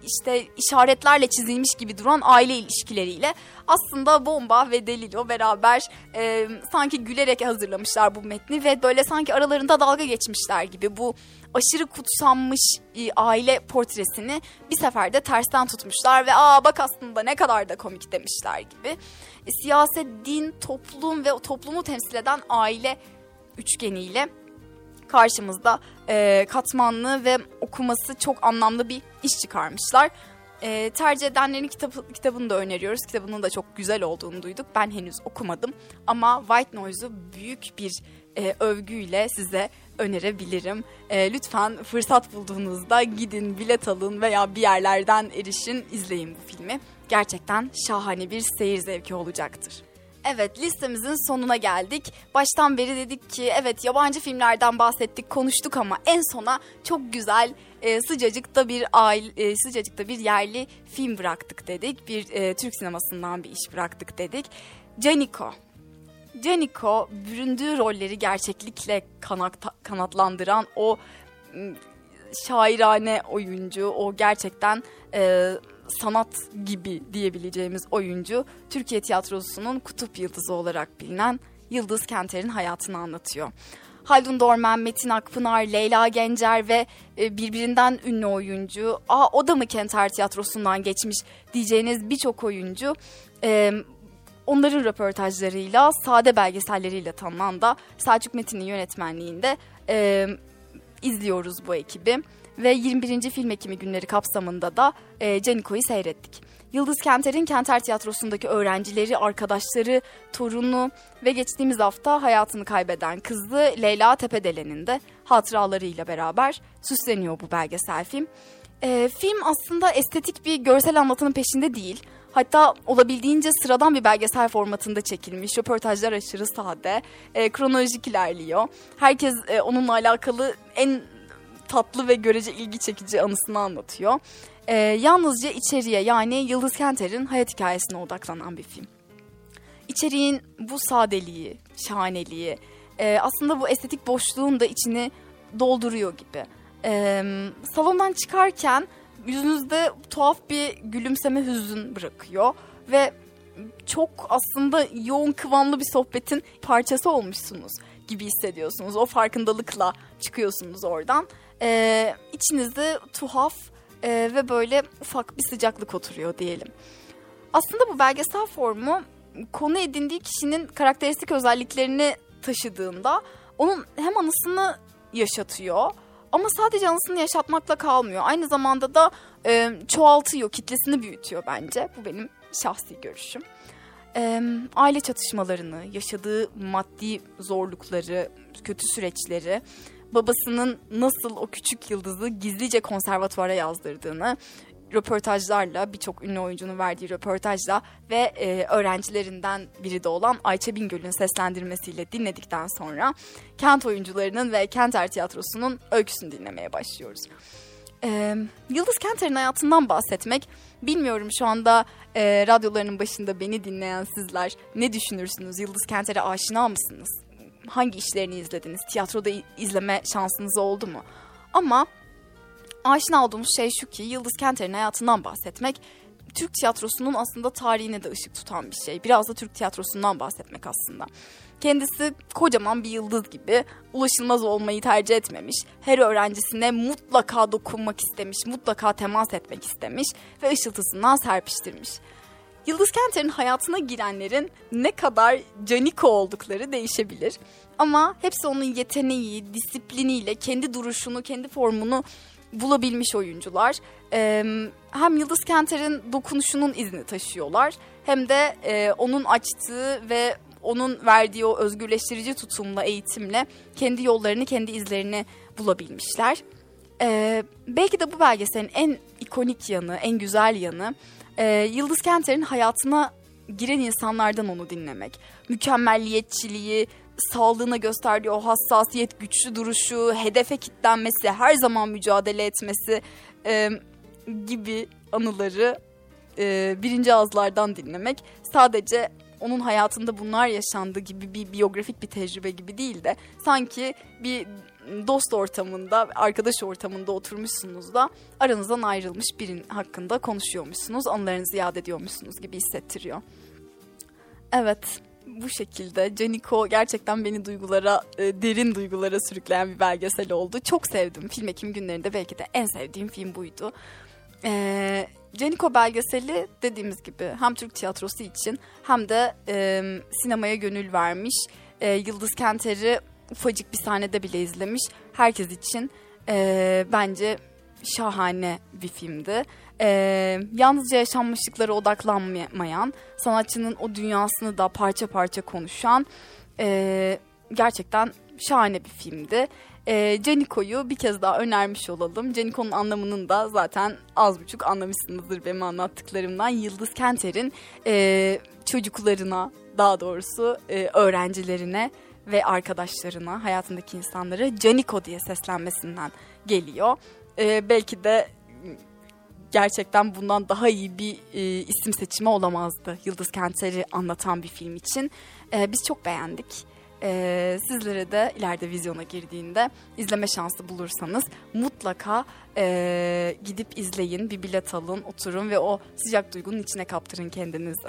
işte işaretlerle çizilmiş gibi duran aile ilişkileriyle aslında Bomba ve Delilo beraber e, sanki gülerek hazırlamışlar bu metni ve böyle sanki aralarında dalga geçmişler gibi bu aşırı kutsanmış e, aile portresini bir seferde tersten tutmuşlar ve aa bak aslında ne kadar da komik demişler gibi. E, siyaset, din, toplum ve toplumu temsil eden aile üçgeniyle karşımızda e, katmanlı ve okuması çok anlamlı bir iş çıkarmışlar. E, tercih edenlerin kitabı, kitabını da öneriyoruz. Kitabının da çok güzel olduğunu duyduk. Ben henüz okumadım ama White Noise'u büyük bir e, övgüyle size önerebilirim. E, lütfen fırsat bulduğunuzda gidin, bilet alın veya bir yerlerden erişin, izleyin bu filmi. Gerçekten şahane bir seyir zevki olacaktır. Evet listemizin sonuna geldik. Baştan beri dedik ki evet yabancı filmlerden bahsettik, konuştuk ama en sona çok güzel e, sıcacıkta bir aile, e, sıcacıkta bir yerli film bıraktık dedik. Bir e, Türk sinemasından bir iş bıraktık dedik. Caniko. Caniko büründüğü rolleri gerçeklikle kanat, kanatlandıran o şairane oyuncu, o gerçekten e, sanat gibi diyebileceğimiz oyuncu Türkiye tiyatrosunun kutup yıldızı olarak bilinen Yıldız Kenter'in hayatını anlatıyor. Haldun Dorman, Metin Akpınar, Leyla Gencer ve e, birbirinden ünlü oyuncu, aa o da mı Kenter Tiyatrosu'ndan geçmiş diyeceğiniz birçok oyuncu e, onların röportajlarıyla, sade belgeselleriyle tanınan da Selçuk Metin'in yönetmenliğinde e, izliyoruz bu ekibi ve 21. Film Ekimi günleri kapsamında da e, Caniko'yu seyrettik. Yıldız Kenter'in Kenter Tiyatrosu'ndaki öğrencileri, arkadaşları, torunu ve geçtiğimiz hafta hayatını kaybeden kızı Leyla Tepedelen'in de hatıralarıyla beraber süsleniyor bu belgesel film. E, film aslında estetik bir görsel anlatının peşinde değil. Hatta olabildiğince sıradan bir belgesel formatında çekilmiş. Röportajlar aşırı sade, e, kronolojik ilerliyor. Herkes e, onunla alakalı en tatlı ve görece ilgi çekici anısını anlatıyor. Ee, yalnızca içeriye yani Yıldız Kenter'in hayat hikayesine odaklanan bir film. İçeriğin bu sadeliği, şahaneliği, e, aslında bu estetik boşluğun da içini dolduruyor gibi. E, salondan çıkarken yüzünüzde tuhaf bir gülümseme hüzün bırakıyor ve çok aslında yoğun kıvamlı bir sohbetin parçası olmuşsunuz gibi hissediyorsunuz. O farkındalıkla çıkıyorsunuz oradan e, içinizde tuhaf e, ve böyle ufak bir sıcaklık oturuyor diyelim. Aslında bu belgesel formu konu edindiği kişinin karakteristik özelliklerini taşıdığında onun hem anısını yaşatıyor ama sadece anısını yaşatmakla kalmıyor. Aynı zamanda da e, çoğaltıyor, kitlesini büyütüyor bence. Bu benim şahsi görüşüm. E, aile çatışmalarını, yaşadığı maddi zorlukları, kötü süreçleri babasının nasıl o küçük yıldızı gizlice konservatuvara yazdırdığını röportajlarla birçok ünlü oyuncunun verdiği röportajla ve e, öğrencilerinden biri de olan Ayça Bingöl'ün seslendirmesiyle dinledikten sonra kent oyuncularının ve Kenter Tiyatrosu'nun öyküsünü dinlemeye başlıyoruz. E, Yıldız Kenter'in hayatından bahsetmek bilmiyorum şu anda e, radyolarının başında beni dinleyen sizler ne düşünürsünüz? Yıldız Kenter'e aşina mısınız? Hangi işlerini izlediniz? Tiyatroda izleme şansınız oldu mu? Ama aşina olduğumuz şey şu ki Yıldız Kenter'in hayatından bahsetmek Türk tiyatrosunun aslında tarihine de ışık tutan bir şey. Biraz da Türk tiyatrosundan bahsetmek aslında. Kendisi kocaman bir yıldız gibi ulaşılmaz olmayı tercih etmemiş. Her öğrencisine mutlaka dokunmak istemiş, mutlaka temas etmek istemiş ve ışıltısından serpiştirmiş. Yıldız Kenter'in hayatına girenlerin ne kadar caniko oldukları değişebilir. Ama hepsi onun yeteneği, disipliniyle kendi duruşunu, kendi formunu bulabilmiş oyuncular. Ee, hem Yıldız Kenter'in dokunuşunun izini taşıyorlar hem de e, onun açtığı ve onun verdiği o özgürleştirici tutumla, eğitimle kendi yollarını, kendi izlerini bulabilmişler. Ee, belki de bu belgeselin en ikonik yanı, en güzel yanı e, Yıldız Kenter'in hayatına giren insanlardan onu dinlemek. Mükemmelliyetçiliği, sağlığına gösterdiği o hassasiyet, güçlü duruşu, hedefe kitlenmesi, her zaman mücadele etmesi e, gibi anıları e, birinci ağızlardan dinlemek sadece onun hayatında bunlar yaşandı gibi bir biyografik bir tecrübe gibi değil de sanki bir dost ortamında, arkadaş ortamında oturmuşsunuz da aranızdan ayrılmış birinin hakkında konuşuyormuşsunuz, anılarınızı yad ediyormuşsunuz gibi hissettiriyor. Evet, bu şekilde Caniko gerçekten beni duygulara, e, derin duygulara sürükleyen bir belgesel oldu. Çok sevdim. Film Ekim günlerinde belki de en sevdiğim film buydu. Ee, Caniko belgeseli dediğimiz gibi hem Türk tiyatrosu için hem de e, sinemaya gönül vermiş. E, Yıldız Kenter'i ufacık bir sahnede bile izlemiş. Herkes için e, bence şahane bir filmdi. Ee, yalnızca yaşanmışlıklara odaklanmayan, sanatçının o dünyasını da parça parça konuşan e, gerçekten şahane bir filmdi. E, Caniko'yu bir kez daha önermiş olalım. Caniko'nun anlamının da zaten az buçuk anlamışsınızdır benim anlattıklarımdan. Yıldız Kenter'in e, çocuklarına daha doğrusu e, öğrencilerine ve arkadaşlarına, hayatındaki insanlara Caniko diye seslenmesinden geliyor. E, belki de gerçekten bundan daha iyi bir e, isim seçimi olamazdı Yıldız Kenter'i anlatan bir film için. E, biz çok beğendik. E, sizlere de ileride vizyona girdiğinde izleme şansı bulursanız mutlaka e, gidip izleyin, bir bilet alın, oturun ve o sıcak duygunun içine kaptırın kendinizi.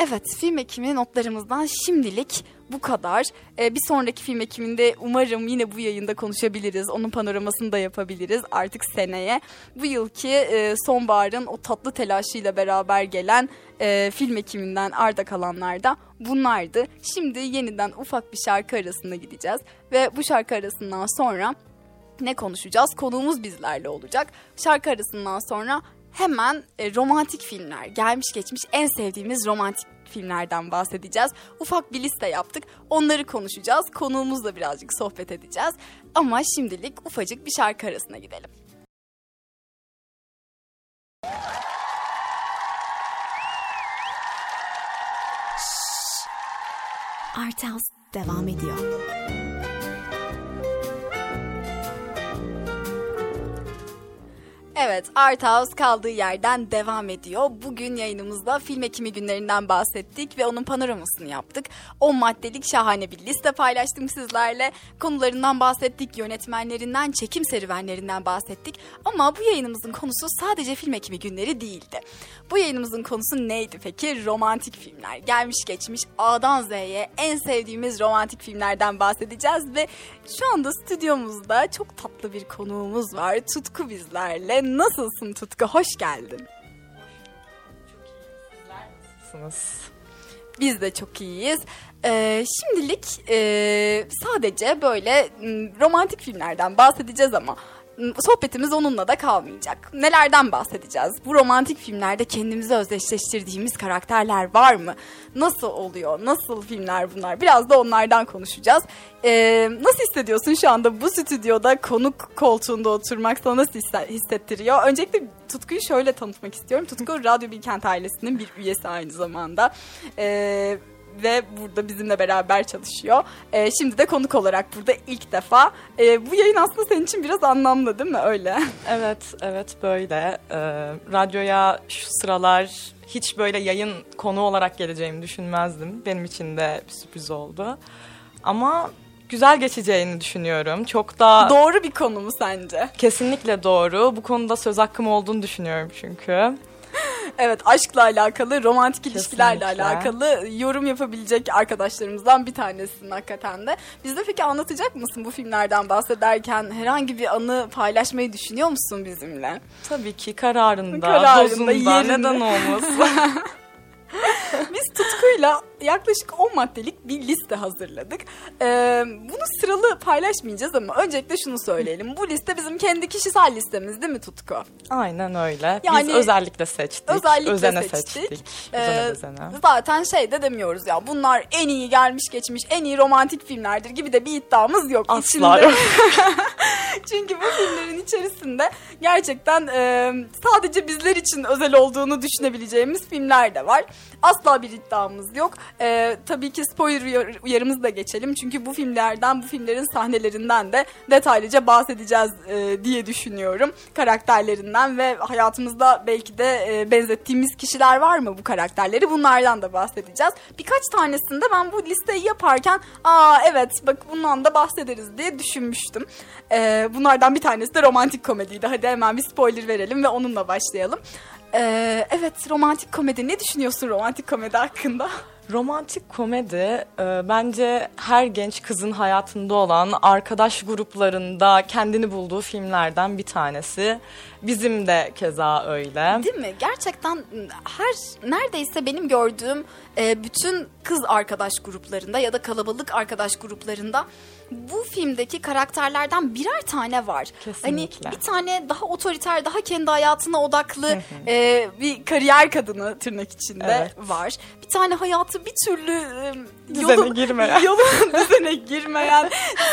Evet, film ekimi notlarımızdan şimdilik bu kadar. Ee, bir sonraki film ekiminde umarım yine bu yayında konuşabiliriz. Onun panoramasını da yapabiliriz artık seneye. Bu yılki e, sonbaharın o tatlı telaşıyla beraber gelen e, film ekiminden arda kalanlar da bunlardı. Şimdi yeniden ufak bir şarkı arasında gideceğiz. Ve bu şarkı arasından sonra ne konuşacağız? Konuğumuz bizlerle olacak. Şarkı arasından sonra hemen e, romantik filmler, gelmiş geçmiş en sevdiğimiz romantik filmlerden bahsedeceğiz. Ufak bir liste yaptık. Onları konuşacağız. Konuğumuzla birazcık sohbet edeceğiz. Ama şimdilik ufacık bir şarkı arasına gidelim. Arthouse devam ediyor. Evet, Art House kaldığı yerden devam ediyor. Bugün yayınımızda film ekimi günlerinden bahsettik ve onun panoramasını yaptık. 10 maddelik şahane bir liste paylaştım sizlerle. Konularından bahsettik, yönetmenlerinden, çekim serüvenlerinden bahsettik. Ama bu yayınımızın konusu sadece film ekimi günleri değildi. Bu yayınımızın konusu neydi peki? Romantik filmler. Gelmiş geçmiş A'dan Z'ye en sevdiğimiz romantik filmlerden bahsedeceğiz ve şu anda stüdyomuzda çok tatlı bir konuğumuz var. Tutku bizlerle. Nasılsın Tutku? Hoş geldin. Nasılsınız? Biz de çok iyiyiz. Ee, şimdilik e, sadece böyle romantik filmlerden bahsedeceğiz ama sohbetimiz onunla da kalmayacak. Nelerden bahsedeceğiz? Bu romantik filmlerde kendimizi özdeşleştirdiğimiz karakterler var mı? Nasıl oluyor? Nasıl filmler bunlar? Biraz da onlardan konuşacağız. Ee, nasıl hissediyorsun şu anda bu stüdyoda konuk koltuğunda oturmak sana nasıl hissettiriyor? Öncelikle Tutku'yu şöyle tanıtmak istiyorum. Tutku Radyo Bilkent ailesinin bir üyesi aynı zamanda. Ee, ve burada bizimle beraber çalışıyor. E, şimdi de konuk olarak burada ilk defa. E, bu yayın aslında senin için biraz anlamlı değil mi öyle? Evet, evet böyle. E, radyoya şu sıralar hiç böyle yayın konu olarak geleceğimi düşünmezdim. Benim için de bir sürpriz oldu. Ama güzel geçeceğini düşünüyorum. Çok da... Doğru bir konu mu sence? Kesinlikle doğru. Bu konuda söz hakkım olduğunu düşünüyorum çünkü. Evet aşkla alakalı, romantik ilişkilerle Kesinlikle. alakalı yorum yapabilecek arkadaşlarımızdan bir tanesin hakikaten de. Bizde peki anlatacak mısın bu filmlerden bahsederken herhangi bir anı paylaşmayı düşünüyor musun bizimle? Tabii ki kararında, kararında dozunda, yerinde. neden olmasın. Biz tutkuyla yaklaşık 10 maddelik bir liste hazırladık. Ee, bunu sıralı paylaşmayacağız ama öncelikle şunu söyleyelim. Bu liste bizim kendi kişisel listemiz değil mi Tutku? Aynen öyle. Yani, Biz özellikle seçtik. Özellikle özene seçtik. seçtik. Ee, Zaten şey de demiyoruz ya bunlar en iyi gelmiş geçmiş en iyi romantik filmlerdir gibi de bir iddiamız yok. Asla yok. Çünkü bu filmlerin içerisinde gerçekten e, sadece bizler için özel olduğunu düşünebileceğimiz filmler de var. Asla bir iddiamız yok. E, tabii ki spoiler uyar, uyarımızı da geçelim. Çünkü bu filmlerden, bu filmlerin sahnelerinden de detaylıca bahsedeceğiz e, diye düşünüyorum. Karakterlerinden ve hayatımızda belki de e, benzettiğimiz kişiler var mı bu karakterleri? Bunlardan da bahsedeceğiz. Birkaç tanesinde ben bu listeyi yaparken aa evet bak bundan da bahsederiz diye düşünmüştüm. E, bunlardan bir tanesi de romantik komediydi. Hadi hemen bir spoiler verelim ve onunla başlayalım. Ee, evet romantik komedi. Ne düşünüyorsun romantik komedi hakkında? Romantik komedi e, bence her genç kızın hayatında olan arkadaş gruplarında kendini bulduğu filmlerden bir tanesi. Bizim de keza öyle. Değil mi? Gerçekten her neredeyse benim gördüğüm e, bütün kız arkadaş gruplarında ya da kalabalık arkadaş gruplarında bu filmdeki karakterlerden birer tane var. Kesinlikle. Hani bir tane daha otoriter, daha kendi hayatına odaklı e, bir kariyer kadını tırnak içinde Evet. var. Bir tane hayatı bir türlü e, Düzene yolun- girmeyen. yolun düzene girmeyen,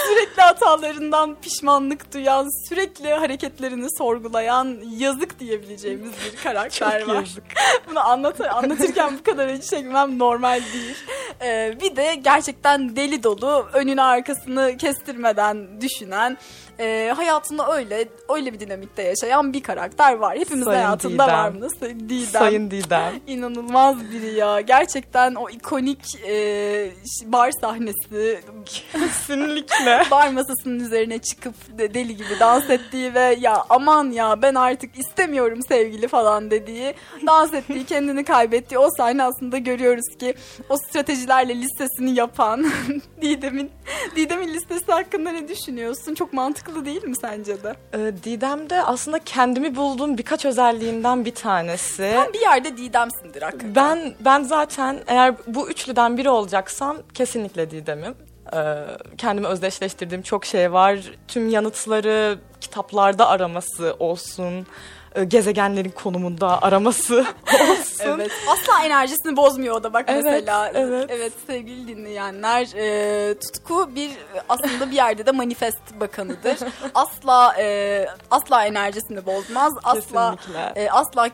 sürekli hatalarından pişmanlık duyan, sürekli hareketlerini sorgulayan, yazık diyebileceğimiz bir karakter Çok var. yazık. Bunu anlat anlatırken bu kadar acı çekmem normal değil. Ee, bir de gerçekten deli dolu, önünü arkasını kestirmeden düşünen, e, hayatında öyle öyle bir dinamikte yaşayan bir karakter var. Hepimizin Sayın hayatında Didem. var mı? Didem. Sayın Didem. İnanılmaz biri ya. Gerçekten o ikonik e, bar sahnesi, Kesinlikle. bar masasının üzerine çıkıp de deli gibi dans ettiği ve ya aman ya ben artık istemiyorum sevgili falan dediği, dans ettiği, kendini kaybettiği o sahne aslında görüyoruz ki o stratejilerle listesini yapan Didem'in Didem'in listesi hakkında ne düşünüyorsun? Çok mantıklı değil mi sence de? Ee, Didem'de aslında kendimi bulduğum birkaç özelliğinden bir tanesi. Sen bir yerde Didem'sindir hakikaten. Ben ben zaten eğer bu üçlüden biri olacaksam kesinlikle Didem'im. Ee, kendimi özdeşleştirdiğim çok şey var. Tüm yanıtları kitaplarda araması olsun. e, Gezegenlerin konumunda araması olsun. Evet. Asla enerjisini bozmuyor o da bak Evet, mesela. evet. sevgili dinleyenler. e, tutku bir aslında bir yerde de manifest bakanıdır. asla e, asla enerjisini bozmaz. Asla Kesinlikle. e, asla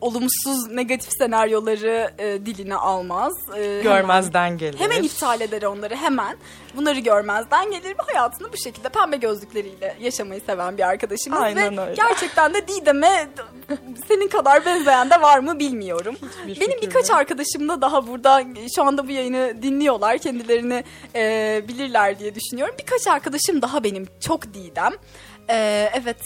olumsuz negatif senaryoları e, diline almaz. E, Görmezden gelir. Hemen iptal eder onları hemen. Bunları görmezden gelir ve hayatını bu şekilde pembe gözlükleriyle yaşamayı seven bir arkadaşımız. Aynen ve öyle. gerçekten de Didem'e senin kadar benzeyen de var mı bilmiyorum. Hiçbir Benim birkaç yok. arkadaşım da daha burada şu anda bu yayını dinliyorlar. Kendilerini e, bilirler diye düşünüyorum. Birkaç arkadaşım daha benim çok Didem. E, evet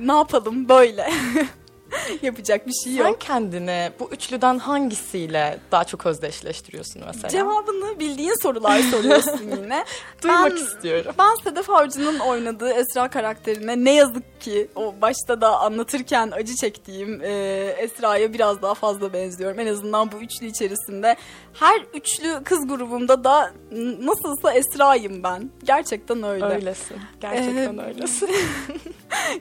ne yapalım böyle. Yapacak bir şey Sen yok. kendini bu üçlüden hangisiyle daha çok özdeşleştiriyorsun mesela? Cevabını bildiğin sorular soruyorsun yine. Duymak Ben- istiyorum. Ben Sedef Avcı'nın oynadığı Esra karakterine ne yazık ki o başta da anlatırken acı çektiğim e, Esra'ya biraz daha fazla benziyorum. En azından bu üçlü içerisinde. Her üçlü kız grubumda da nasılsa Esra'yım ben. Gerçekten öyle. Öylesin. Gerçekten Ee, öylesin.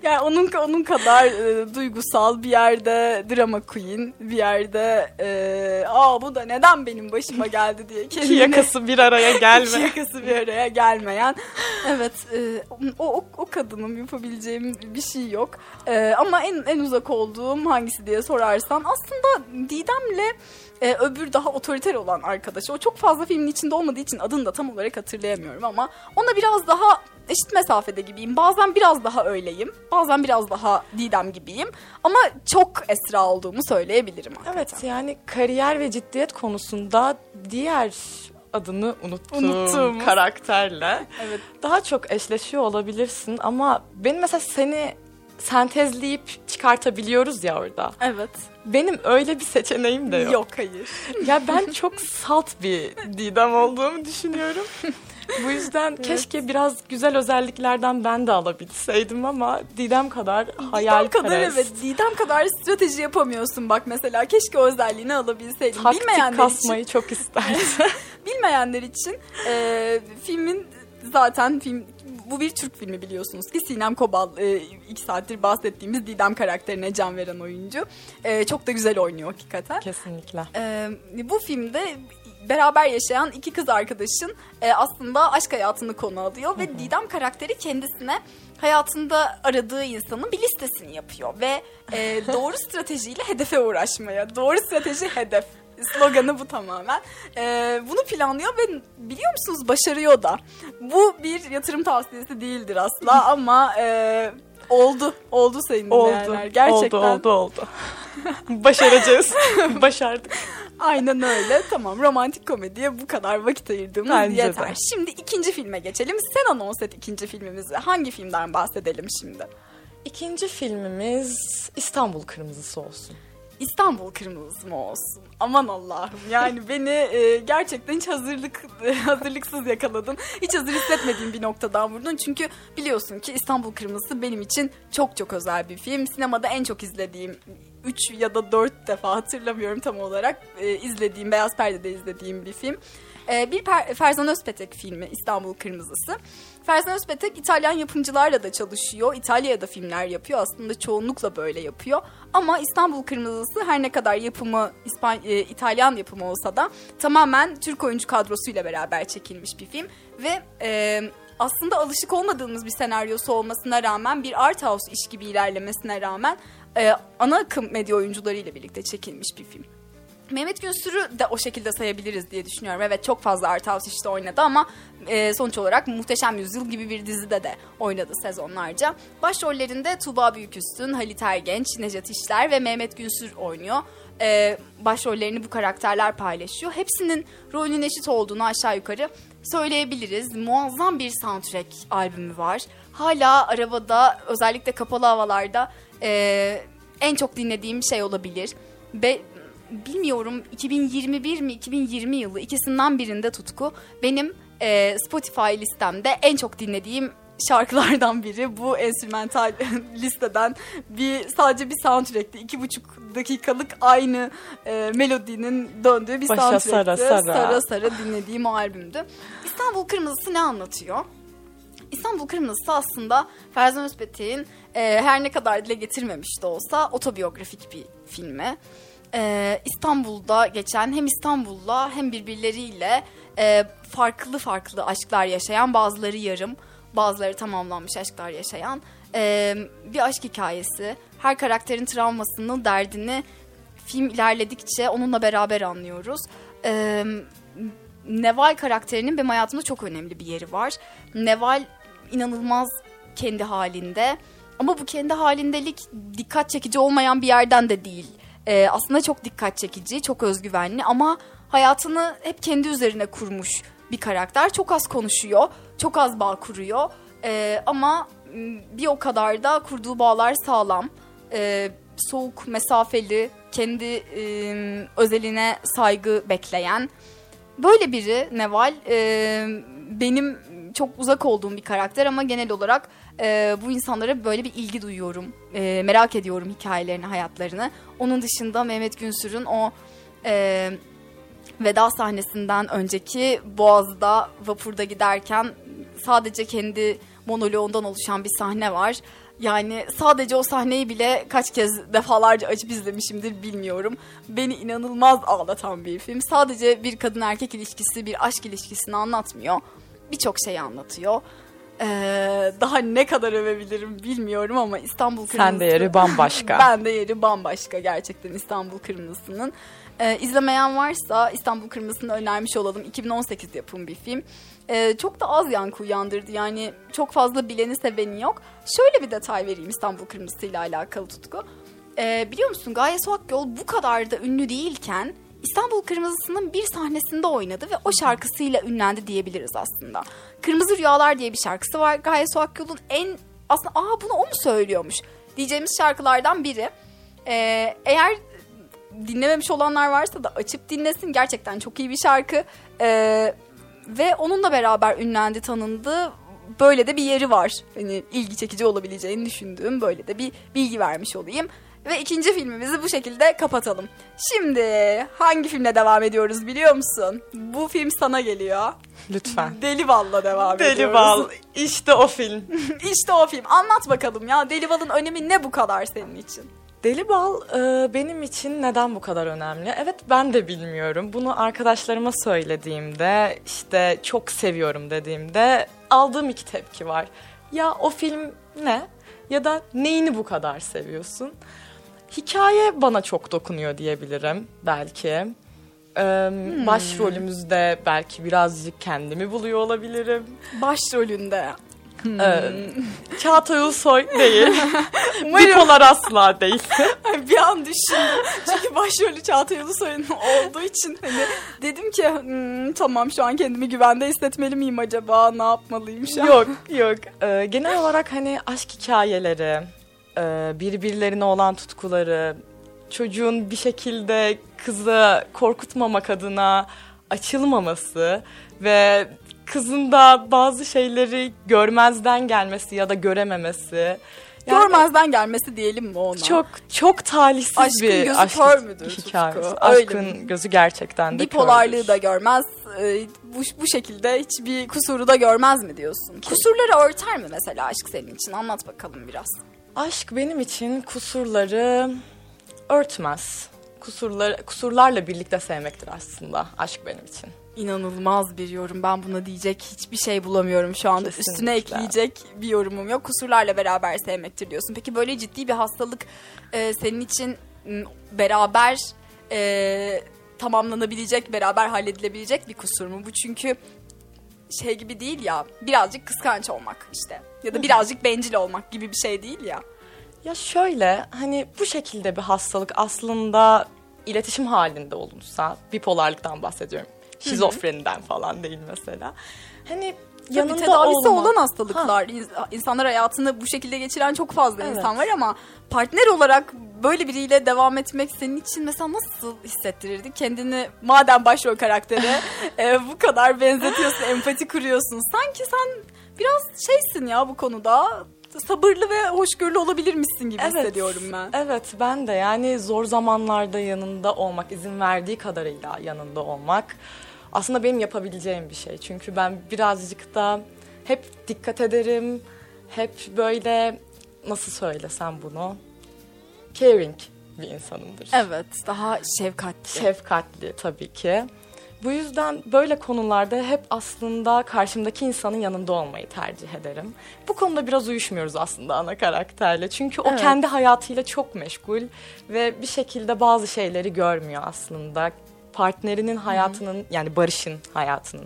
Yani onun onun kadar e, duygusal bir yerde drama queen, bir yerde e, aa bu da neden benim başıma geldi diye İki kendini yakası bir araya İki gelme. yakası bir araya gelmeyen. Evet e, o, o, o kadının yapabileceğim bir şey yok. E, ama en en uzak olduğum hangisi diye sorarsan aslında Didem'le e, öbür daha otoriter olan arkadaşı. O çok fazla filmin içinde olmadığı için adını da tam olarak hatırlayamıyorum ama ona biraz daha eşit mesafede gibiyim. Bazen biraz daha öyleyim. Bazen biraz daha Didem gibiyim. Ama çok Esra olduğumu söyleyebilirim hakikaten. Evet yani kariyer ve ciddiyet konusunda diğer adını unuttuğum Unuttuğumuz. karakterle Evet. daha çok eşleşiyor olabilirsin ama benim mesela seni sentezleyip çıkartabiliyoruz ya orada. Evet. Benim öyle bir seçeneğim de yok. Yok hayır. Ya ben çok salt bir Didem olduğumu düşünüyorum. Bu yüzden keşke biraz güzel özelliklerden ben de alabilseydim ama Didem kadar hayal Didem kadar evet. Didem kadar strateji yapamıyorsun bak mesela. Keşke o özelliğini alabilseydim. Taktik Bilmeyenler kasmayı çok isterdim. Bilmeyenler için e, filmin zaten film bu bir Türk filmi biliyorsunuz ki Sinem Kobal e, iki saattir bahsettiğimiz Didem karakterine can veren oyuncu. E, çok da güzel oynuyor hakikaten. Kesinlikle. Ee, bu filmde beraber yaşayan iki kız arkadaşın e, aslında aşk hayatını konu alıyor ve Didem karakteri kendisine hayatında aradığı insanın bir listesini yapıyor ve e, doğru stratejiyle hedefe uğraşmaya, doğru strateji hedef sloganı bu tamamen. E, bunu planlıyor ve biliyor musunuz başarıyor da. Bu bir yatırım tavsiyesi değildir asla ama e, oldu, oldu sayın Oldu. dinleyenler. Gerçekten Oldu, oldu, oldu. Başaracağız. Başardık. Aynen öyle. Tamam romantik komediye bu kadar vakit ayırdığımız Bence yeter. de. Şimdi ikinci filme geçelim. Sen anons et ikinci filmimizi. Hangi filmden bahsedelim şimdi? İkinci filmimiz İstanbul Kırmızısı olsun. İstanbul Kırmızısı mı olsun? Aman Allah'ım yani beni e, gerçekten hiç hazırlık hazırlıksız yakaladın. Hiç hazır hissetmediğim bir noktadan vurdun. Çünkü biliyorsun ki İstanbul Kırmızısı benim için çok çok özel bir film. Sinemada en çok izlediğim 3 ya da 4 defa hatırlamıyorum tam olarak e, izlediğim, Beyaz Perde'de izlediğim bir film. E, bir per, Ferzan Özpetek filmi İstanbul Kırmızısı. Ferzan Özpetek İtalyan yapımcılarla da çalışıyor. İtalya'ya da filmler yapıyor. Aslında çoğunlukla böyle yapıyor. Ama İstanbul Kırmızısı her ne kadar yapımı İspan e, İtalyan yapımı olsa da tamamen Türk oyuncu kadrosuyla beraber çekilmiş bir film. Ve e, aslında alışık olmadığımız bir senaryosu olmasına rağmen bir art house iş gibi ilerlemesine rağmen e, ana akım medya oyuncularıyla birlikte çekilmiş bir film. Mehmet Günsür'ü de o şekilde sayabiliriz diye düşünüyorum. Evet çok fazla Art House işte oynadı ama e, sonuç olarak Muhteşem Yüzyıl gibi bir dizide de oynadı sezonlarca. Başrollerinde Tuğba Büyüküstün, Halit Ergenç, Necat İşler ve Mehmet Günsür oynuyor. E, başrollerini bu karakterler paylaşıyor. Hepsinin rolünün eşit olduğunu aşağı yukarı söyleyebiliriz. Muazzam bir soundtrack albümü var. Hala arabada özellikle kapalı havalarda e, en çok dinlediğim şey olabilir. Be, bilmiyorum 2021 mi 2020 yılı ikisinden birinde tutku benim e, Spotify listemde en çok dinlediğim şarkılardan biri bu enstrümental listeden bir sadece bir soundtrack'ti iki buçuk dakikalık aynı e, melodinin döndüğü bir Başa soundtrack'ti sara sara. sara sara dinlediğim o albümdü İstanbul Kırmızısı ne anlatıyor? İstanbul Kırmızısı aslında Ferzan Özpetek'in e, her ne kadar dile getirmemiş de olsa otobiyografik bir filmi. E, İstanbul'da geçen hem İstanbul'la hem birbirleriyle e, farklı farklı aşklar yaşayan bazıları yarım bazıları tamamlanmış aşklar yaşayan e, bir aşk hikayesi. Her karakterin travmasını, derdini film ilerledikçe onunla beraber anlıyoruz. E, Neval karakterinin benim hayatımda çok önemli bir yeri var. Neval inanılmaz kendi halinde ama bu kendi halindelik dikkat çekici olmayan bir yerden de değil. Ee, aslında çok dikkat çekici, çok özgüvenli ama hayatını hep kendi üzerine kurmuş bir karakter. Çok az konuşuyor, çok az bağ kuruyor Ee, ama m, bir o kadar da kurduğu bağlar sağlam. Ee, soğuk, mesafeli, kendi e, özeline saygı bekleyen böyle biri Neval e, benim çok uzak olduğum bir karakter ama genel olarak e, bu insanlara böyle bir ilgi duyuyorum. E, merak ediyorum hikayelerini, hayatlarını. Onun dışında Mehmet Günsür'ün o e, veda sahnesinden önceki Boğaz'da vapurda giderken sadece kendi monoloğundan oluşan bir sahne var. Yani sadece o sahneyi bile kaç kez defalarca açıp izlemişimdir bilmiyorum. Beni inanılmaz ağlatan bir film. Sadece bir kadın erkek ilişkisi, bir aşk ilişkisini anlatmıyor. Birçok şeyi anlatıyor. Ee, daha ne kadar övebilirim bilmiyorum ama İstanbul Kırmızısı... Sen de yeri bambaşka. ben de yeri bambaşka gerçekten İstanbul Kırmızısı'nın. Ee, izlemeyen varsa İstanbul Kırmızısı'nı önermiş olalım. 2018 yapım bir film. Ee, çok da az yankı uyandırdı. Yani çok fazla bileni seveni yok. Şöyle bir detay vereyim İstanbul Kırmızısı ile alakalı tutku. Ee, biliyor musun Gaye Su Akyol bu kadar da ünlü değilken İstanbul Kırmızısı'nın bir sahnesinde oynadı ve o şarkısıyla ünlendi diyebiliriz aslında. Kırmızı Rüyalar diye bir şarkısı var. Gaye Su Akyol'un en aslında aa bunu o mu söylüyormuş diyeceğimiz şarkılardan biri. Ee, eğer dinlememiş olanlar varsa da açıp dinlesin. Gerçekten çok iyi bir şarkı. Ee, ve onunla beraber ünlendi, tanındı. Böyle de bir yeri var. Hani ilgi çekici olabileceğini düşündüğüm böyle de bir bilgi vermiş olayım. Ve ikinci filmimizi bu şekilde kapatalım. Şimdi hangi filmle devam ediyoruz biliyor musun? Bu film sana geliyor. Lütfen. Deli Bal'la devam ediyoruz. Deli Bal. İşte o film. işte o film. Anlat bakalım ya. Deli Bal'ın önemi ne bu kadar senin için? Deli Bal e, benim için neden bu kadar önemli? Evet ben de bilmiyorum. Bunu arkadaşlarıma söylediğimde işte çok seviyorum dediğimde aldığım iki tepki var. Ya o film ne? Ya da neyini bu kadar seviyorsun? Hikaye bana çok dokunuyor diyebilirim belki. Ee, Başrolümüzde belki birazcık kendimi buluyor olabilirim. Başrolünde. Ee, Çağatay Ulusoy değil. Bipolar asla değil. bir an düşündüm. Çünkü başrolü Çağatay Ulusoy'un olduğu için hani dedim ki "Hmm, tamam şu an kendimi güvende hissetmeli miyim acaba? Ne yapmalıyım şu an? yok yok. Ee, genel olarak hani aşk hikayeleri, e, birbirlerine olan tutkuları, çocuğun bir şekilde kızı korkutmamak adına açılmaması ve kızın da bazı şeyleri görmezden gelmesi ya da görememesi Yani- Görmezden gelmesi diyelim mi ona? Çok çok talihsiz Aşkın bir gözü aşk kör müdür hikayesi. Tutku? Öyle Aşkın mi? gözü gerçekten de Bipolarlığı kördür. da görmez. e, Bu, bu şekilde hiçbir kusuru da görmez mi diyorsun? Kusurları örter mi mesela aşk senin için? Anlat bakalım biraz. Aşk benim için kusurları örtmez. Kusurlar, kusurlarla birlikte sevmektir aslında aşk benim için. İnanılmaz bir yorum. Ben buna diyecek hiçbir şey bulamıyorum şu anda. Kesinlikle. Üstüne ekleyecek bir yorumum yok. Kusurlarla beraber sevmektir diyorsun. Peki böyle ciddi bir hastalık e, senin için beraber e, tamamlanabilecek, beraber halledilebilecek bir kusur mu? Bu çünkü şey gibi değil ya. Birazcık kıskanç olmak işte. Ya da birazcık bencil olmak gibi bir şey değil ya. Ya şöyle hani bu şekilde bir hastalık aslında iletişim halinde olunsa bipolarlıktan bahsediyorum. Şizofreniden falan değil mesela. Hani Tabii yanında tedavisi olma. olan hastalıklar. İns- İnsanlar hayatını bu şekilde geçiren çok fazla Evet. insan var ama partner olarak böyle biriyle devam etmek senin için mesela nasıl hissettirirdi? Kendini madem başrol karaktere e, bu kadar benzetiyorsun, empati kuruyorsun. Sanki sen biraz şeysin ya bu konuda. Sabırlı ve hoşgörülü olabilirmişsin gibi hissediyorum ben. Evet ben de yani zor zamanlarda yanında olmak, izin verdiği kadarıyla yanında olmak aslında benim yapabileceğim bir şey. Çünkü ben birazcık da hep dikkat ederim. Hep böyle nasıl söylesem bunu? Caring bir insanımdır. Evet, daha şefkatli. Şefkatli tabii ki. Bu yüzden böyle konularda hep aslında karşımdaki insanın yanında olmayı tercih ederim. Bu konuda biraz uyuşmuyoruz aslında ana karakterle. Çünkü o Evet. kendi hayatıyla çok meşgul ve bir şekilde bazı şeyleri görmüyor aslında. Partnerinin hayatının yani Barış'ın hayatının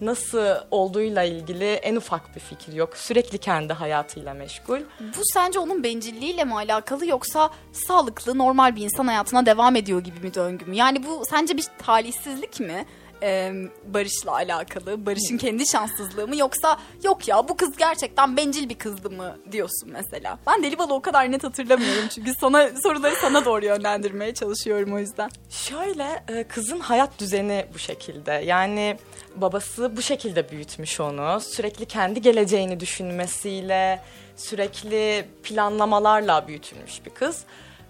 nasıl olduğuyla ilgili en ufak bir fikir yok. Sürekli kendi hayatıyla meşgul. Bu sence onun bencilliğiyle mi alakalı yoksa sağlıklı normal bir insan hayatına devam ediyor gibi mi döngü mü? Yani bu sence bir talihsizlik mi? Ee, Barış'la alakalı, Barış'ın kendi şanssızlığı mı yoksa yok ya bu kız gerçekten bencil bir kızdı mı diyorsun mesela. Ben Deli Balı o kadar net hatırlamıyorum çünkü sana soruları sana doğru yönlendirmeye çalışıyorum o yüzden. Şöyle e, kızın hayat düzeni bu şekilde. Yani babası bu şekilde büyütmüş onu. Sürekli kendi geleceğini düşünmesiyle, sürekli planlamalarla büyütülmüş bir kız.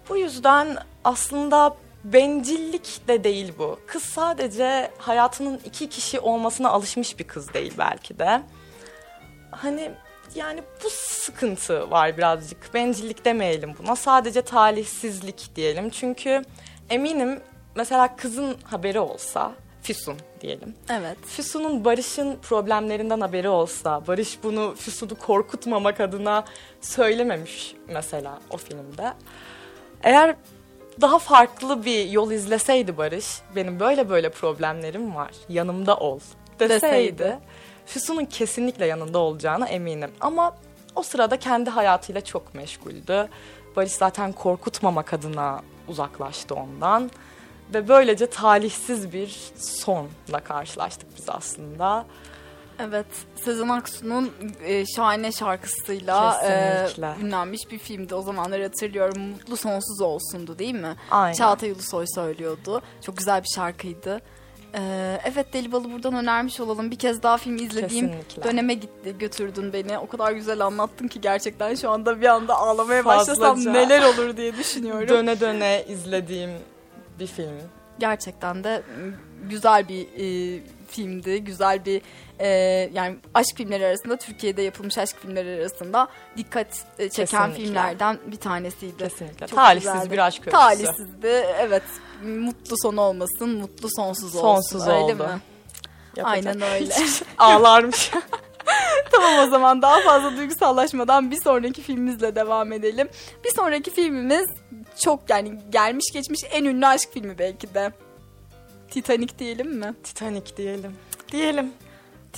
Bu yüzden aslında bencillik de değil bu. Kız sadece hayatının iki kişi olmasına alışmış bir kız değil belki de. Hani yani bu sıkıntı var birazcık. Bencillik demeyelim buna. Sadece talihsizlik diyelim. Çünkü eminim mesela kızın haberi olsa Füsun diyelim. Evet. Füsun'un Barış'ın problemlerinden haberi olsa, Barış bunu Füsun'u korkutmamak adına söylememiş mesela o filmde. Eğer daha farklı bir yol izleseydi Barış, benim böyle böyle problemlerim var, yanımda ol deseydi, Deseydi. Füsun'un kesinlikle yanında olacağına eminim. Ama o sırada kendi hayatıyla çok meşguldü. Barış zaten korkutmamak adına uzaklaştı ondan. Ve böylece talihsiz bir sonla karşılaştık biz aslında. Evet, Sezen Aksu'nun e, şahane şarkısıyla e, Kesinlikle. ünlenmiş bir filmdi. O zamanları hatırlıyorum. Mutlu Sonsuz Olsundu değil mi? Aynen. Çağatay Ulusoy söylüyordu. Çok güzel bir şarkıydı. E, evet Deli Balı buradan önermiş olalım. Bir kez daha filmi izlediğim Kesinlikle. döneme gitti, götürdün beni. O kadar güzel anlattın ki gerçekten şu anda bir anda ağlamaya Fazlaca. başlasam neler olur diye düşünüyorum. Döne döne izlediğim bir film. gerçekten de güzel bir e, filmdi. Güzel bir e, yani aşk filmleri arasında Türkiye'de yapılmış aşk filmleri arasında dikkat e, çeken Kesinlikle. filmlerden bir tanesiydi. Kesinlikle. Çok Talihsiz güzeldi. bir aşk öyküsü. Talihsizdi. Evet. Mutlu son olmasın, mutlu sonsuz olsun. Sonsuz Öyle oldu. mi? Yapacak Aynen öyle. Ağlarmış. tamam o zaman daha fazla duygusallaşmadan bir sonraki filmimizle devam edelim. Bir sonraki filmimiz çok yani gelmiş geçmiş en ünlü aşk filmi belki de. Titanic diyelim mi? Titanic diyelim. Diyelim.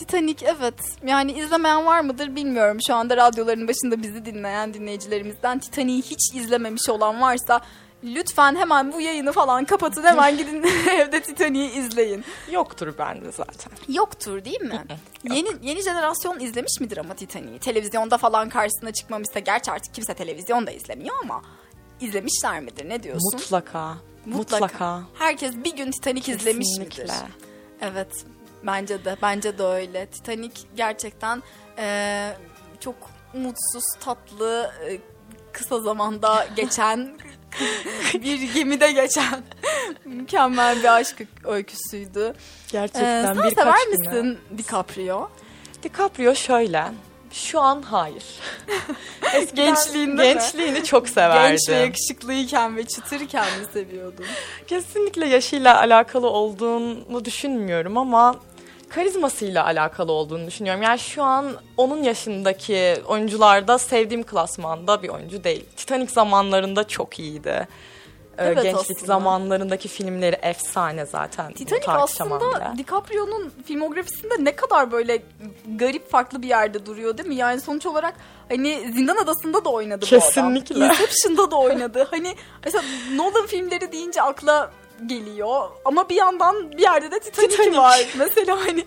Titanic evet yani izlemeyen var mıdır bilmiyorum. Şu anda radyoların başında bizi dinleyen dinleyicilerimizden Titanic'i hiç izlememiş olan varsa lütfen hemen bu yayını falan kapatın hemen gidin evde Titanic'i izleyin. Yoktur bende zaten. Yoktur değil mi? yeni yeni jenerasyon izlemiş midir ama Titanic'i? Televizyonda falan karşısına çıkmamışsa gerçi artık kimse televizyonda izlemiyor ama izlemişler midir? Ne diyorsun? Mutlaka. Mutlaka. Herkes bir gün Titanic izlemiş Kesinlikle. midir? Evet bence de bence de öyle. Titanic gerçekten eee, çok mutsuz tatlı e, kısa zamanda geçen bir gemide geçen mükemmel bir aşk öyküsüydü. Ee, Gerçekten sen birkaç sever güne. misin DiCaprio? DiCaprio şöyle. Şu an hayır. Eskiden Gençliğinde mi? Gençliğini çok severdim. Genç ve yakışıklıyken ve çıtırken mi seviyordun? Kesinlikle yaşıyla alakalı olduğunu düşünmüyorum ama karizmasıyla alakalı olduğunu düşünüyorum. Yani şu an onun yaşındaki oyuncularda sevdiğim klasmanda bir oyuncu değil. Titanic zamanlarında çok iyiydi. Ee, Evet Gençlik aslında. zamanlarındaki filmleri efsane zaten. Titanic aslında. DiCaprio'nun filmografisinde ne kadar böyle garip farklı bir yerde duruyor değil mi? Yani sonuç olarak hani Zindan Adası'nda da oynadı Kesinlikle. bu adam. Inception'da da oynadı. Hani mesela Nolan filmleri deyince akla geliyor ama bir yandan bir yerde de Titanic, Titanic. var. Mesela hani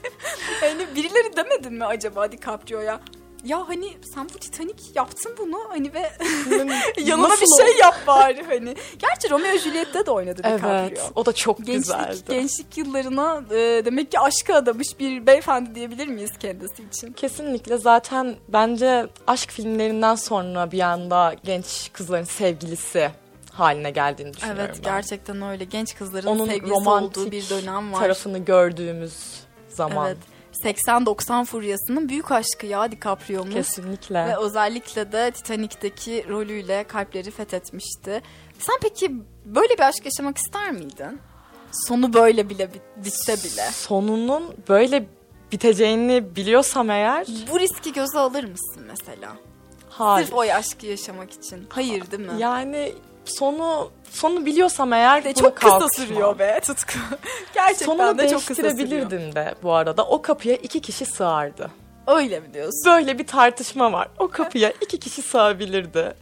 hani birileri demedin mi acaba DiCaprio'ya? Ya hani sen bu Titanic yaptın bunu hani ve yanına Nasıl bir şey yap bari hani. Gerçi Romeo Juliet'te de oynadı DiCaprio. Evet, o da çok Gençlik, güzeldi. gençlik yıllarına e, demek ki aşkı adamış bir beyefendi diyebilir miyiz kendisi için? Kesinlikle zaten bence aşk filmlerinden sonra bir anda genç kızların sevgilisi haline geldiğini düşünüyorum Evet ben. gerçekten öyle. Genç kızların Onun sevgilisi olduğu bir dönem var. tarafını gördüğümüz zaman. Evet. 80-90 furyasının büyük aşkı ya DiCaprio'muz. Kesinlikle. Ve özellikle de Titanic'teki rolüyle kalpleri fethetmişti. Sen peki böyle bir aşk yaşamak ister miydin? Sonu böyle bile bit- bitse bile. Sonunun böyle biteceğini biliyorsam eğer Bu riski göze alır mısın mesela? hayır. Sırf o aşkı yaşamak için. Hayır değil mi? Yani sonu sonu biliyorsam eğer de buna çok kısa kalkışmam. sürüyor be tutku. Gerçekten Sonunu de çok kısa sürüyor. de bu arada. O kapıya iki kişi sığardı. Öyle mi diyorsun? Böyle bir tartışma var. O kapıya iki kişi sığabilirdi.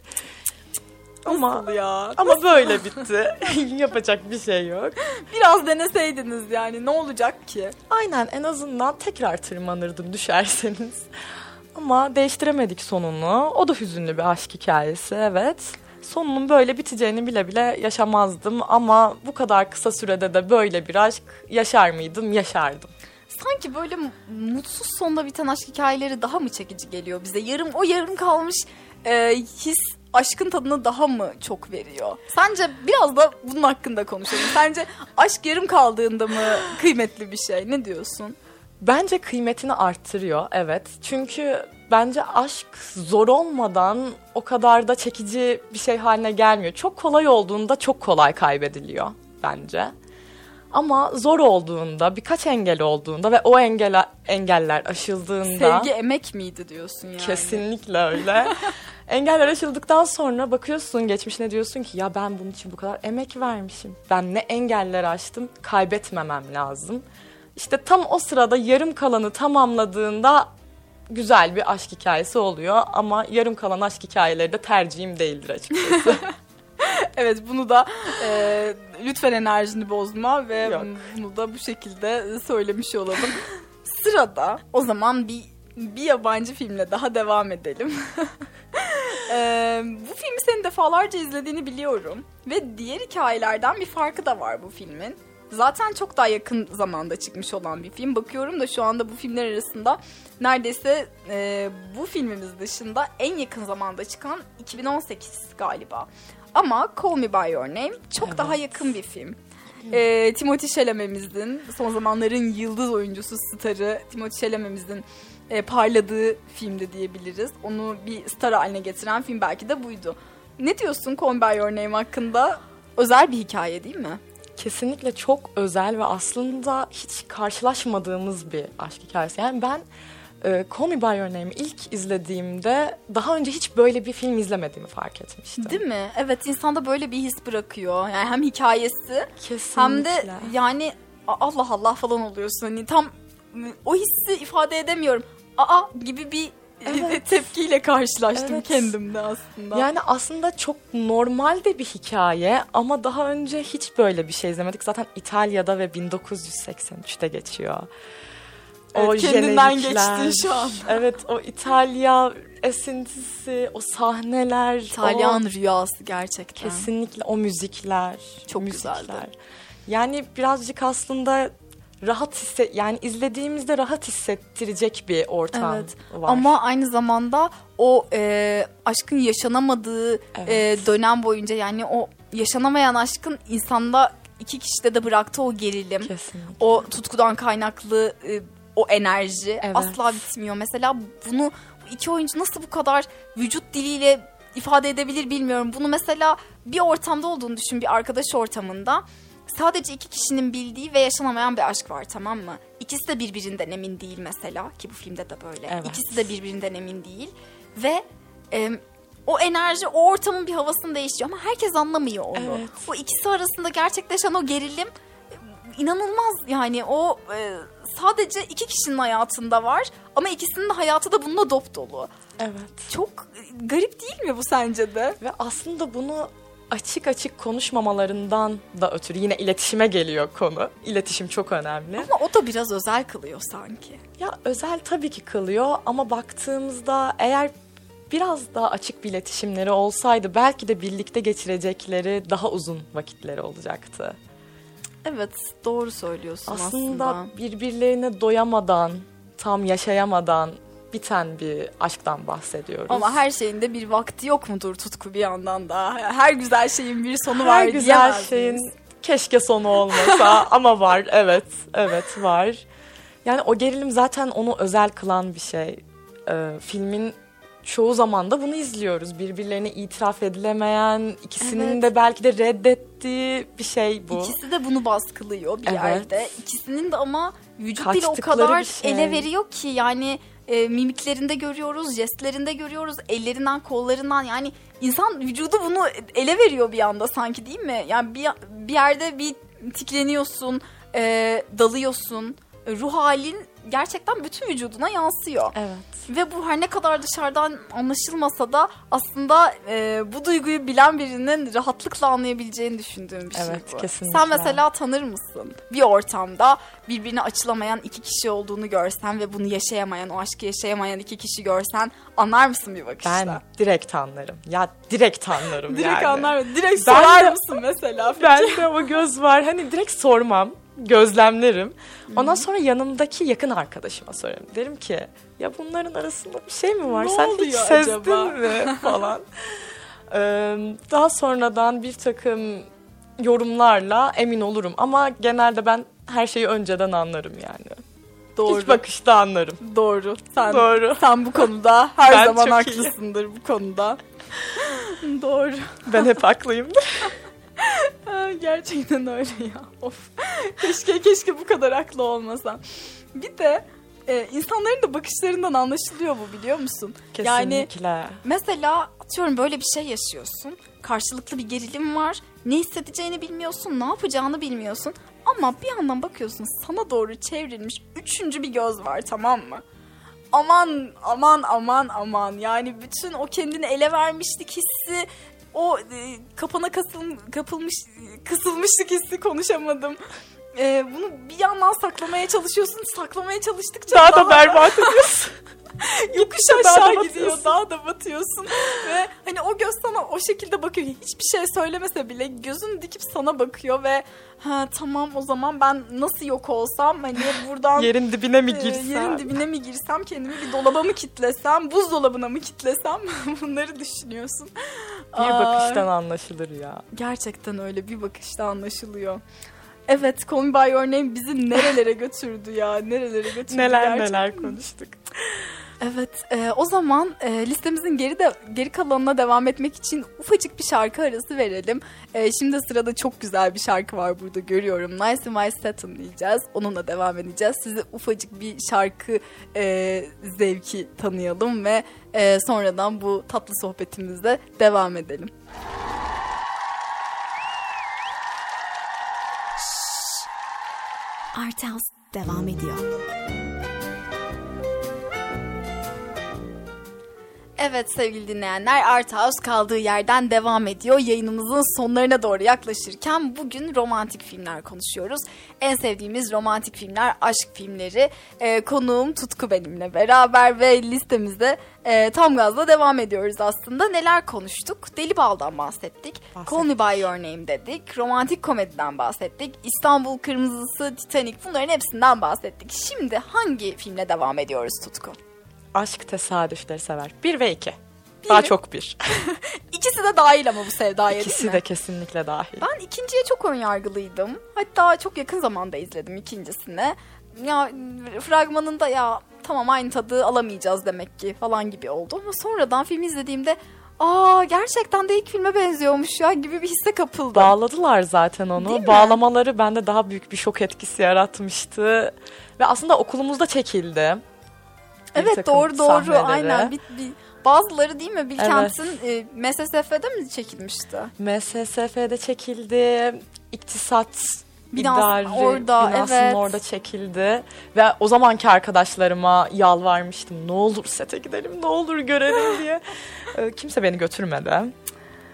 Ama Nasıl ya? ama böyle bitti. Yapacak bir şey yok. Biraz deneseydiniz yani ne olacak ki? Aynen en azından tekrar tırmanırdım düşerseniz. Ama değiştiremedik sonunu. O da hüzünlü bir aşk hikayesi evet. Sonunun böyle biteceğini bile bile yaşamazdım ama bu kadar kısa sürede de böyle bir aşk yaşar mıydım? Yaşardım. Sanki böyle mutsuz sonda biten aşk hikayeleri daha mı çekici geliyor bize? Yarım o yarım kalmış e, his aşkın tadını daha mı çok veriyor? Sence biraz da bunun hakkında konuşalım. Sence aşk yarım kaldığında mı kıymetli bir şey? Ne diyorsun? Bence kıymetini arttırıyor evet. Çünkü bence aşk zor olmadan o kadar da çekici bir şey haline gelmiyor. Çok kolay olduğunda çok kolay kaybediliyor bence. Ama zor olduğunda, birkaç engel olduğunda ve o engel engeller aşıldığında Sevgi emek miydi diyorsun yani? kesinlikle öyle. engeller aşıldıktan sonra bakıyorsun geçmişine diyorsun ki ya ben bunun için bu kadar emek vermişim. Ben ne engeller aştım, kaybetmemem lazım. İşte tam o sırada yarım kalanı tamamladığında güzel bir aşk hikayesi oluyor ama yarım kalan aşk hikayeleri de tercihim değildir açıkçası. Evet bunu da e, lütfen enerjini bozma ve Yok. bunu da bu şekilde söylemiş olalım. Sırada o zaman bir bir yabancı filmle daha devam edelim. E, bu filmi senin defalarca izlediğini biliyorum ve diğer hikayelerden bir farkı da var bu filmin. Zaten çok daha yakın zamanda çıkmış olan bir film. Bakıyorum da şu anda bu filmler arasında neredeyse e, bu filmimiz dışında en yakın zamanda çıkan 2018 galiba. Ama Call Me By Your Name çok Evet. daha yakın bir film. E, Timothy Chalamet'imizin son zamanların yıldız oyuncusu starı Timothy Chalamet'imizin e, parladığı filmdi diyebiliriz. Onu bir star haline getiren film belki de buydu. Ne diyorsun Call Me By Your Name hakkında? Özel bir hikaye değil mi? Kesinlikle çok özel ve aslında hiç karşılaşmadığımız bir aşk hikayesi. Yani ben e, Call Me By Your Name'i ilk izlediğimde daha önce hiç böyle bir film izlemediğimi fark etmiştim. Değil mi? Evet insanda böyle bir his bırakıyor. Yani hem hikayesi Kesinlikle. hem de yani "A- Allah Allah falan oluyorsun. Hani tam ı, o hissi ifade edemiyorum. Aa gibi bir Evet. tepkiyle karşılaştım Evet. kendimde aslında. Yani aslında çok normal de bir hikaye ama daha önce hiç böyle bir şey izlemedik. Zaten İtalya'da ve 1983'te geçiyor. Evet, kendinden jenerikler, geçtin şu an. Evet o İtalya esintisi, o sahneler. İtalyan o- rüyası gerçekten. Kesinlikle o müzikler. Çok müzikler. güzeldi. Yani birazcık aslında rahat hisse yani izlediğimizde rahat hissettirecek bir ortam Evet. var. Ama aynı zamanda o e, aşkın yaşanamadığı Evet. e, dönem boyunca yani o yaşanamayan aşkın insanda iki kişide de bıraktığı o gerilim, kesinlikle. o tutkudan kaynaklı e, o enerji Evet. asla bitmiyor. Mesela bunu bu iki oyuncu nasıl bu kadar vücut diliyle ifade edebilir bilmiyorum. Bunu mesela bir ortamda olduğunu düşün bir arkadaş ortamında. Sadece iki kişinin bildiği ve yaşanamayan bir aşk var tamam mı? İkisi de birbirinden emin değil mesela ki bu filmde de böyle. Evet. İkisi de birbirinden emin değil ve e, o enerji o ortamın bir havasını değiştiriyor ama herkes anlamıyor onu. Evet. O ikisi arasında gerçekleşen o gerilim inanılmaz yani o e, sadece iki kişinin hayatında var ama ikisinin de hayatı da bununla dop dolu. Evet. Çok garip değil mi bu sence de? Ve aslında bunu açık açık konuşmamalarından da ötürü yine iletişime geliyor konu. İletişim çok önemli. Ama o da biraz özel kılıyor sanki. Ya özel tabii ki kılıyor ama baktığımızda eğer biraz daha açık bir iletişimleri olsaydı belki de birlikte geçirecekleri daha uzun vakitleri olacaktı. Evet doğru söylüyorsun Aslında, aslında. birbirlerine doyamadan, tam yaşayamadan biten bir aşktan bahsediyoruz. Ama her şeyin de bir vakti yok mudur tutku bir yandan da? Her güzel şeyin bir sonu Her var güzel diyemez şeyin miyiz? keşke sonu olmasa ama var evet evet var. Yani o gerilim zaten onu özel kılan bir şey. Ee, filmin çoğu zaman da bunu izliyoruz. Birbirlerine itiraf edilemeyen, ikisinin Evet. de belki de reddettiği bir şey bu. İkisi de bunu baskılıyor bir Evet. yerde. İkisinin de ama vücut dili o kadar şey. ele veriyor ki yani e, mimiklerinde görüyoruz, jestlerinde görüyoruz, ellerinden, kollarından yani insan vücudu bunu ele veriyor bir anda sanki değil mi? Yani bir, bir yerde bir tikleniyorsun, e, dalıyorsun. Ruh halin gerçekten bütün vücuduna yansıyor. Evet. Ve bu her ne kadar dışarıdan anlaşılmasa da aslında e, bu duyguyu bilen birinin rahatlıkla anlayabileceğini düşündüğüm bir şey Evet, bu. kesinlikle. Sen mesela tanır mısın? Bir ortamda birbirine açılamayan iki kişi olduğunu görsen ve bunu yaşayamayan, o aşkı yaşayamayan iki kişi görsen anlar mısın bir bakışta? Ben direkt anlarım. Ya direkt anlarım Direkt yani. anlar mı? Direkt Ben sorar de- mısın mesela? Bende o göz var. Hani direkt sormam. Gözlemlerim. Ondan sonra yanımdaki yakın arkadaşıma sorarım. Derim ki ya bunların arasında bir şey mi var? Ne Sen hiç oluyor sezdin acaba?" mi? falan. Ee, daha sonradan bir takım yorumlarla emin olurum. Ama genelde ben her şeyi önceden anlarım yani. Doğru. İlk bakışta anlarım. Doğru. Sen, Doğru. sen bu konuda her Ben zaman çok iyi. haklısındır bu konuda. Doğru. Ben hep haklıyımdır. Gerçekten öyle ya. Of. Keşke keşke bu kadar haklı olmasam. Bir de e, insanların da bakışlarından anlaşılıyor bu biliyor musun? Yani Kesinlikle. mesela atıyorum böyle bir şey yaşıyorsun. Karşılıklı bir gerilim var. Ne hissedeceğini bilmiyorsun, ne yapacağını bilmiyorsun. Ama bir yandan bakıyorsun sana doğru çevrilmiş üçüncü bir göz var tamam mı? Aman aman aman aman yani bütün o kendini ele vermişlik hissi o e, kapana kasıl, kapılmış kısılmışlık hissi konuşamadım. E, bunu bir yandan saklamaya çalışıyorsun. Saklamaya çalıştıkça Daha da berbat ediyorsun. yokuş daha aşağı gidiyor. batıyorsun. Daha da batıyorsun. Ve hani o göz sana o şekilde bakıyor. Hiçbir şey söylemese bile gözünü dikip sana bakıyor ve ha tamam o zaman ben nasıl yok olsam hani buradan Yerin dibine mi e, girsem? yerin dibine mi girsem kendimi bir dolaba mı kitlesem buzdolabına mı kitlesem bunları düşünüyorsun. Bir Aa, bakıştan anlaşılır ya. Gerçekten öyle bir bakışta anlaşılıyor. Evet Call Me By Your Name bizi nerelere götürdü ya nerelere götürdü Neler gerçekten. neler konuştuk. Evet, e, o zaman e, listemizin geri de geri kalanına devam etmek için ufacık bir şarkı arası verelim. E, şimdi sırada çok güzel bir şarkı var burada görüyorum. Nice and My Satin diyeceğiz. Onunla devam edeceğiz. Size ufacık bir şarkı e, zevki tanıyalım ve e, sonradan bu tatlı sohbetimizde devam edelim. Art House devam ediyor. Evet sevgili dinleyenler Art House kaldığı yerden devam ediyor. Yayınımızın sonlarına doğru yaklaşırken bugün romantik filmler konuşuyoruz. En sevdiğimiz romantik filmler aşk filmleri. Ee, konuğum Tutku benimle beraber ve listemizde e, tam gazla devam ediyoruz aslında. Neler konuştuk? Deli Bal'dan bahsettik. Bahsettik. Call Me By Your Name dedik. Romantik komediden bahsettik. İstanbul Kırmızısı, Titanic bunların hepsinden bahsettik. Şimdi hangi filmle devam ediyoruz Tutku? Aşk tesadüfleri sever. Bir ve iki. Daha çok bir. İkisi de dahil ama bu sevdaya değil İkisi mi? de kesinlikle dahil. Ben ikinciye çok önyargılıydım. Hatta çok yakın zamanda izledim ikincisini. Ya fragmanında ya tamam aynı tadı alamayacağız demek ki falan gibi oldu. Ama sonradan filmi izlediğimde aa gerçekten de ilk filme benziyormuş ya gibi bir hisse kapıldım. Bağladılar zaten onu. Değil mi? Bağlamaları bende daha büyük bir şok etkisi yaratmıştı. Ve aslında okulumuzda çekildi. Bir evet takım doğru doğru sahneleri. aynen. Bir, bir- bazıları değil mi Bilkent'in e, MSSF'de mi çekilmişti? MSSF'de çekildi. İktisat Binası- idari orada, binasının evet. orada çekildi. Ve o zamanki arkadaşlarıma yalvarmıştım. Ne olur sete gidelim, ne olur görelim diye. Ee, Kimse beni götürmedi.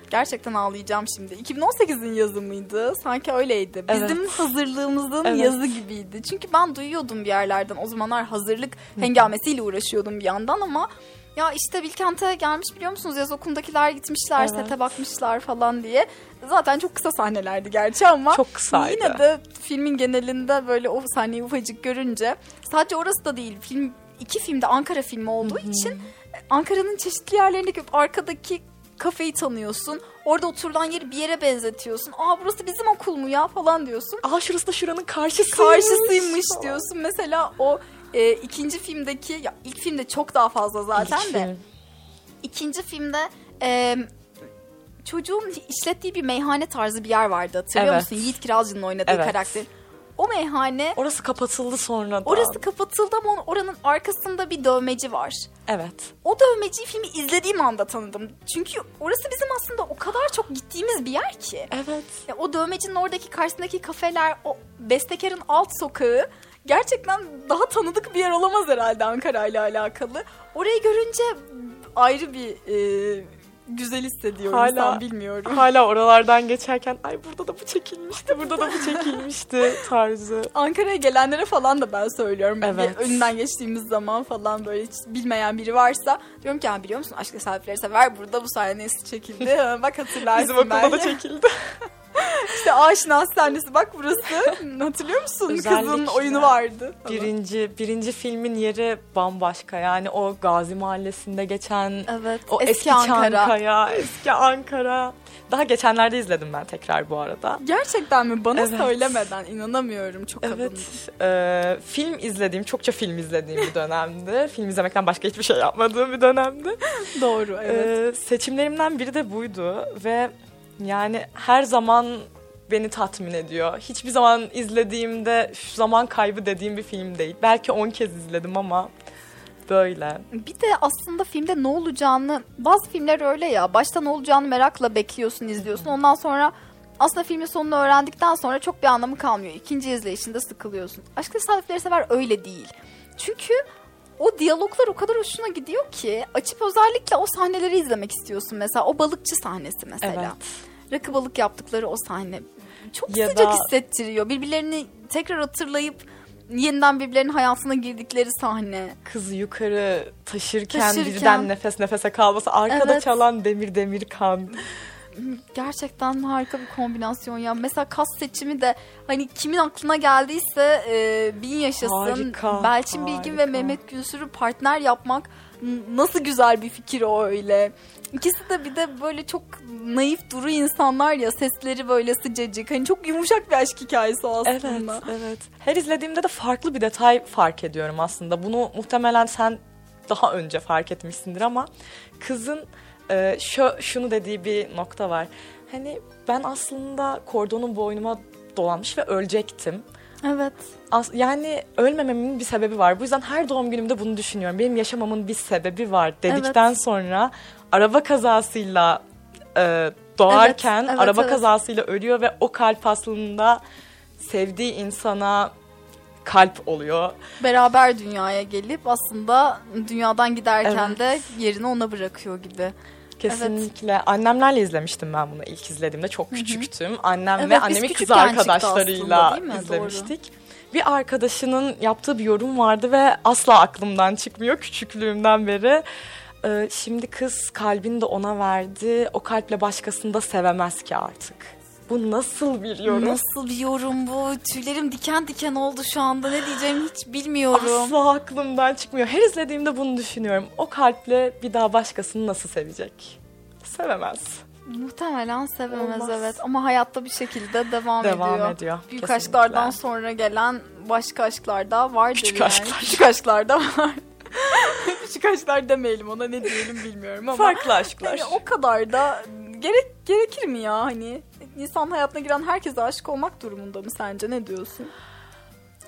Gerçekten ağlayacağım şimdi. 2018'in yazı mıydı? Sanki öyleydi. Evet. Bizim hazırlığımızın Evet. yazı gibiydi. Çünkü ben duyuyordum bir yerlerden. O zamanlar hazırlık hengamesiyle uğraşıyordum bir yandan ama ya işte Bilkent'e gelmiş biliyor musunuz? Yaz okulundakiler gitmişler, Evet. sete bakmışlar falan diye. Zaten çok kısa sahnelerdi gerçi ama Çok kısaydı. yine de filmin genelinde böyle o sahneyi ufacık görünce sadece orası da değil. Film iki filmde Ankara filmi olduğu için Ankara'nın çeşitli yerlerinde görüp arkadaki kafeyi tanıyorsun. Orada oturulan yeri bir yere benzetiyorsun. Aa burası bizim okul mu ya falan diyorsun. Aa şurası da şuranın karşısıymış. Karşısıymış diyorsun. Mesela o e, ikinci filmdeki ya ilk filmde çok daha fazla zaten İlk de. film. İkinci filmde e, çocuğun işlettiği bir meyhane tarzı bir yer vardı hatırlıyor Evet. musun? Yiğit Kiralcı'nın oynadığı Evet. karakter. O meyhane Orası kapatıldı sonradan. orası kapatıldı ama oranın arkasında bir dövmeci var. Evet. O dövmeciyi filmi izlediğim anda tanıdım. Çünkü orası bizim aslında o kadar çok gittiğimiz bir yer ki. Evet. Ya o dövmecinin oradaki karşısındaki kafeler, o bestekarın alt sokağı gerçekten daha tanıdık bir yer olamaz herhalde Ankara ile alakalı. Orayı görünce ayrı bir e, güzel hissediyor Hala- insan bilmiyorum. Hala oralardan geçerken ay burada da bu çekilmişti, burada da bu çekilmişti tarzı. Ankara'ya gelenlere falan da ben söylüyorum. Evet. Bir Önünden geçtiğimiz zaman falan böyle hiç bilmeyen biri varsa diyorum ki "Ha, biliyor musun aşk tesadüfleri sever burada bu sahnesi çekildi. Bak hatırlarsın Bizim okulda da çekildi. İşte aşina sahnesi bak burası. Hatırlıyor musun? Kızın Özellikle oyunu vardı. Birinci, birinci filmin yeri bambaşka. Yani o Gazi Mahallesi'nde geçen Evet. o eski, eski, Ankara. Çankaya, eski Ankara. Daha geçenlerde izledim ben tekrar bu arada. Gerçekten mi? Bana Evet. söylemeden inanamıyorum. Çok Evet, adımdı. e, film izlediğim, çokça film izlediğim bir dönemdi. film izlemekten başka hiçbir şey yapmadığım bir dönemdi. Doğru evet. Ee, seçimlerimden biri de buydu ve yani her zaman beni tatmin ediyor. Hiçbir zaman izlediğimde "Üf, zaman kaybı dediğim bir film değil. Belki 10 kez izledim ama böyle. Bir de aslında filmde ne olacağını bazı filmler öyle ya başta ne olacağını merakla bekliyorsun izliyorsun ondan sonra aslında filmin sonunu öğrendikten sonra çok bir anlamı kalmıyor. İkinci izleyişinde sıkılıyorsun. Aşk Tesadüfleri Sever öyle değil. Çünkü o diyaloglar o kadar hoşuna gidiyor ki açıp özellikle o sahneleri izlemek istiyorsun mesela. O balıkçı sahnesi mesela. Evet. Rakı balık yaptıkları o sahne çok Ya sıcak da- hissettiriyor. Birbirlerini tekrar hatırlayıp yeniden birbirlerinin hayatına girdikleri sahne. Kızı yukarı taşırken, Taşırken. birden nefes nefese kalması, arkada Evet. çalan demir demir kan. Gerçekten harika bir kombinasyon ya. Mesela kas seçimi de hani kimin aklına geldiyse e, bin yaşasın. Harika, Belçin Bilgin ve harika. Mehmet Gülsür'ü partner yapmak nasıl güzel bir fikir o öyle. İkisi de bir de böyle çok naif duru insanlar ya sesleri böyle sıcacık. Hani çok yumuşak bir aşk hikayesi o Evet, aslında. evet. Her izlediğimde de farklı bir detay fark ediyorum aslında. Bunu muhtemelen sen daha önce fark etmişsindir ama kızın e, şu şunu dediği bir nokta var. Hani ben aslında kordonun boynuma dolanmış ve ölecektim. Evet. As- yani ölmememin bir sebebi var. Bu yüzden her doğum günümde bunu düşünüyorum. Benim yaşamamın bir sebebi var dedikten sonra araba kazasıyla e, doğarken Evet, evet, araba evet. kazasıyla ölüyor ve o kalp aslında sevdiği insana kalp oluyor. Beraber dünyaya gelip aslında dünyadan giderken Evet. de yerini ona bırakıyor gibi. Kesinlikle. Annemlerle izlemiştim ben bunu ilk izlediğimde. Çok küçüktüm. Annem Evet, ve annemin kız arkadaşlarıyla aslında, izlemiştik. Bir arkadaşının yaptığı bir yorum vardı ve asla aklımdan çıkmıyor küçüklüğümden beri. Ee, şimdi kız kalbini de ona verdi. O kalple başkasını da sevemez ki artık. Bu nasıl bir yorum? Nasıl bir yorum bu? Tüylerim diken diken oldu şu anda. Ne diyeceğimi hiç bilmiyorum. Asla aklımdan çıkmıyor. Her izlediğimde bunu düşünüyorum. O kalple bir daha başkasını nasıl sevecek? Sevemez. Muhtemelen sevemez Olmaz. evet ama hayatta bir şekilde devam, Devam ediyor. ediyor, Büyük kesinlikle. aşklardan sonra gelen başka aşklar da vardır Küçük yani. aşklar. Küçük aşklar da var. Küçük aşklar demeyelim ona ne diyelim bilmiyorum ama. Farklı aşklar. Hani o kadar da gerek gerekir mi ya hani? İnsan hayatına giren herkese aşık olmak durumunda mı sence ne diyorsun?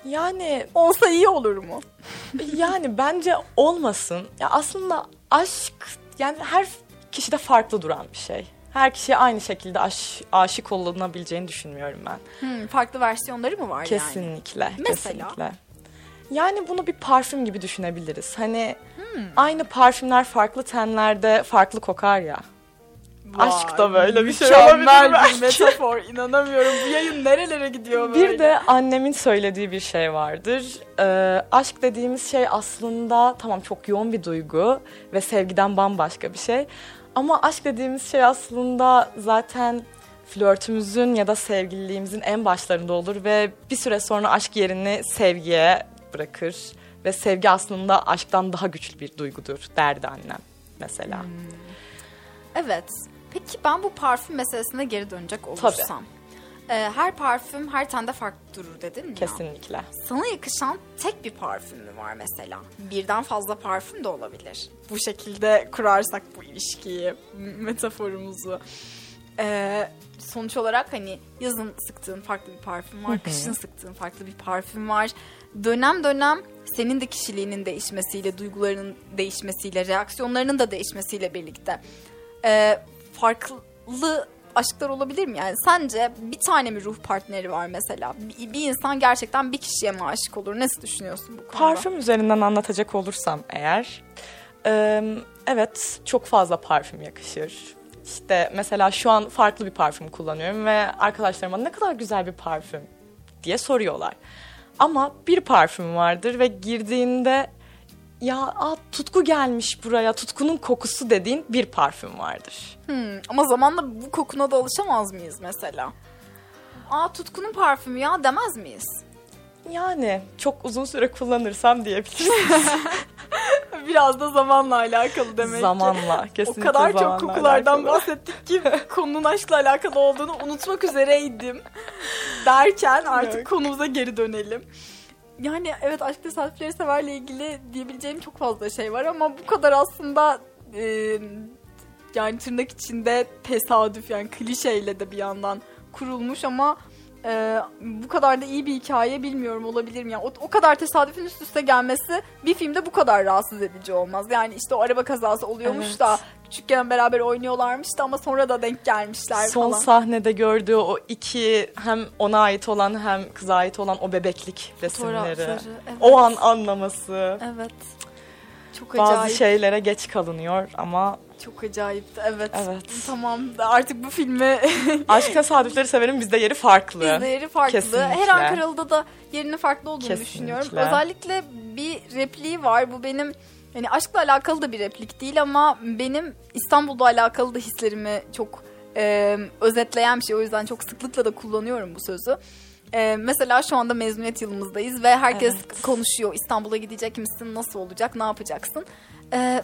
Yani Olsa iyi olur mu? Yani bence olmasın. Ya aslında aşk yani her kişide farklı duran bir şey. Her kişiye aynı şekilde aş, aşık olunabileceğini düşünmüyorum ben. Hmm, farklı versiyonları mı var yani? Kesinlikle. Mesela? Kesinlikle. Yani bunu bir parfüm gibi düşünebiliriz. Hani Hmm. aynı parfümler farklı tenlerde farklı kokar ya. Aşk da böyle bir şey olabilir bir belki. metafor. İnanamıyorum. Bu yayın nerelere gidiyor böyle? Bir de annemin söylediği bir şey vardır. Ee, aşk dediğimiz şey aslında tamam çok yoğun bir duygu ve sevgiden bambaşka bir şey. Ama aşk dediğimiz şey aslında zaten flörtümüzün ya da sevgililiğimizin en başlarında olur ve bir süre sonra aşk yerini sevgiye bırakır ve sevgi aslında aşktan daha güçlü bir duygudur derdi annem mesela. Hmm. Evet. Peki ben bu parfüm meselesine geri dönecek olursam. e, her parfüm her tende farklı durur dedin mi? ya? Kesinlikle. Sana yakışan tek bir parfüm mü var mesela? Birden fazla parfüm de olabilir. Bu şekilde kurarsak bu ilişkiyi, metaforumuzu. Ee, sonuç olarak hani yazın sıktığın farklı bir parfüm var, kışın sıktığın farklı bir parfüm var. Dönem dönem senin de kişiliğinin değişmesiyle, duygularının değişmesiyle, reaksiyonlarının da değişmesiyle birlikte e, farklı aşklar olabilir mi? Yani sence bir tane mi ruh partneri var mesela? Bir, bir insan gerçekten bir kişiye mi aşık olur? Nasıl düşünüyorsun bu konuda? Parfüm üzerinden anlatacak olursam eğer, e, evet çok fazla parfüm yakışır. İşte mesela şu an farklı bir parfüm kullanıyorum ve arkadaşlarıma ne kadar güzel bir parfüm diye soruyorlar. Ama bir parfüm vardır ve girdiğinde ya aa, tutku gelmiş buraya, tutkunun kokusu dediğin bir parfüm vardır. Hmm, ama zamanla bu kokuna da alışamaz mıyız mesela? Aa tutkunun parfümü ya demez miyiz? Yani çok uzun süre kullanırsam diyebiliriz. Biraz da zamanla alakalı demek ki. zamanla, O kesinlikle kadar çok kokulardan alakalı. bahsettik ki konunun aşkla alakalı olduğunu unutmak üzereydim. Derken artık Evet. konumuza geri dönelim. Yani evet aşk tesadüfleri severle ilgili diyebileceğim çok fazla şey var ama bu kadar aslında e, yani tırnak içinde tesadüf yani klişeyle de bir yandan kurulmuş ama e, bu kadar da iyi bir hikaye bilmiyorum olabilir mi? Yani o, o kadar tesadüfün üst üste gelmesi bir filmde bu kadar rahatsız edici olmaz. Yani işte o araba kazası oluyormuş Evet. da küçükken beraber oynuyorlarmış da ama sonra da denk gelmişler Son falan. sahnede gördüğü o iki hem ona ait olan hem kıza ait olan o bebeklik resimleri. Evet. O an anlaması. Evet. Çok Bazı acayip. şeylere geç kalınıyor ama Çok acayipti. Evet. Evet. Tamam. Artık bu filmi aşk tesadüfleri severim bizde yeri farklı. izleri farklı. Kesinlikle. Her Ankaralı'da da yerinin farklı olduğunu Kesinlikle. düşünüyorum. Özellikle bir repliği var. Bu benim yani aşkla alakalı da bir replik değil ama benim İstanbul'da alakalı da hislerimi çok e, özetleyen bir şey. O yüzden çok sıklıkla da kullanıyorum bu sözü. E, mesela şu anda mezuniyet yılımızdayız ve herkes Evet. konuşuyor. İstanbul'a gidecek misin? Nasıl olacak? Ne yapacaksın? E,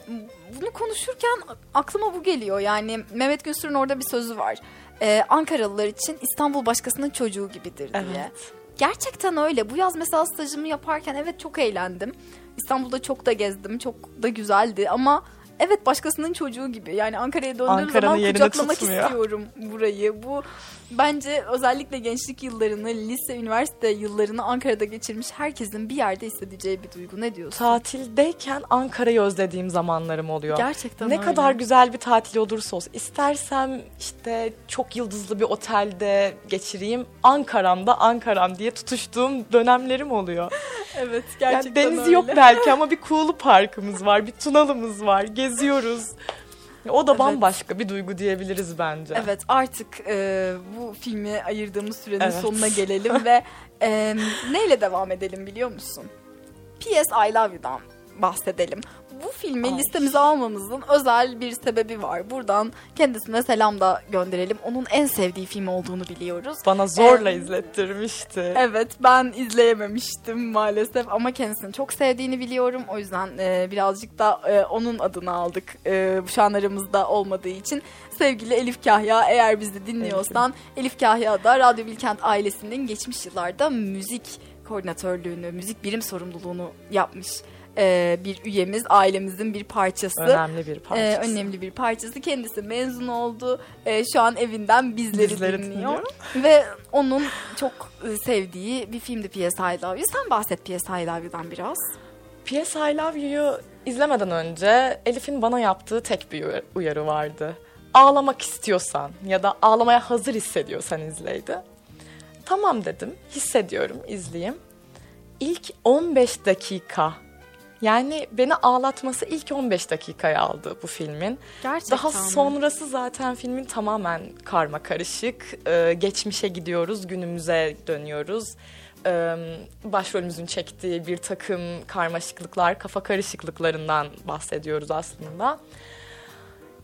bunu konuşurken aklıma bu geliyor. Yani Mehmet Günsür'ün orada bir sözü var. E, Ankaralılar için İstanbul başkasının çocuğu gibidir diye. Evet. Gerçekten öyle. Bu yaz mesela stajımı yaparken evet çok eğlendim. İstanbul'da çok da gezdim. Çok da güzeldi ama evet başkasının çocuğu gibi. Yani Ankara'ya döndüğüm Ankara'nın zaman kucaklamak tutmuyor. istiyorum burayı. Bu bence özellikle gençlik yıllarını, lise, üniversite yıllarını Ankara'da geçirmiş herkesin bir yerde hissedeceği bir duygu. Ne diyorsun? Tatildeyken Ankara'yı özlediğim zamanlarım oluyor. Gerçekten ne öyle. kadar güzel bir tatil olursa olsun. İstersem işte çok yıldızlı bir otelde geçireyim. Ankara'mda Ankara'm diye tutuştuğum dönemlerim oluyor. Evet Yani gerçekten denizi öyle. yok belki ama bir Kuğulu Parkımız var, bir Tunalı'mız var, geziyoruz. O da Evet. bambaşka bir duygu diyebiliriz bence. Evet artık e, bu filmi ayırdığımız sürenin Evet. sonuna gelelim ve e, neyle devam edelim biliyor musun? P.S. I Love You'dan bahsedelim. Bu filmi Ay. listemize almamızın özel bir sebebi var. Buradan kendisine selam da gönderelim. Onun en sevdiği film olduğunu biliyoruz. Bana zorla Ee, izlettirmişti. Evet ben izleyememiştim maalesef ama kendisini çok sevdiğini biliyorum. O yüzden e, birazcık da e, onun adını aldık e, şu an aramızda olmadığı için. Sevgili Elif Kahya eğer bizi dinliyorsan Elif Kahya da Radyo Bilkent ailesinin geçmiş yıllarda müzik koordinatörlüğünü, müzik birim sorumluluğunu yapmış e, bir üyemiz, ailemizin bir parçası. Önemli bir parçası. Ee, önemli bir parçası. Kendisi mezun oldu. Ee, şu an evinden bizleri, Bizleri dinliyor. dinliyor. Ve onun çok e, sevdiği bir filmdi P.S. I Love You. Sen bahset P.S. I Love You'dan biraz. P.S. I Love You'yu izlemeden önce Elif'in bana yaptığı tek bir uyar- uyarı vardı. Ağlamak istiyorsan ya da ağlamaya hazır hissediyorsan izleydi. Tamam dedim, hissediyorum, izleyeyim. İlk 15 dakika, yani beni ağlatması ilk 15 dakikaya aldı bu filmin. Gerçekten Daha sonrası zaten filmin tamamen karma karışık. Ee, geçmişe gidiyoruz, günümüze dönüyoruz. Ee, başrolümüzün çektiği bir takım karmaşıklıklar, kafa karışıklıklarından bahsediyoruz aslında.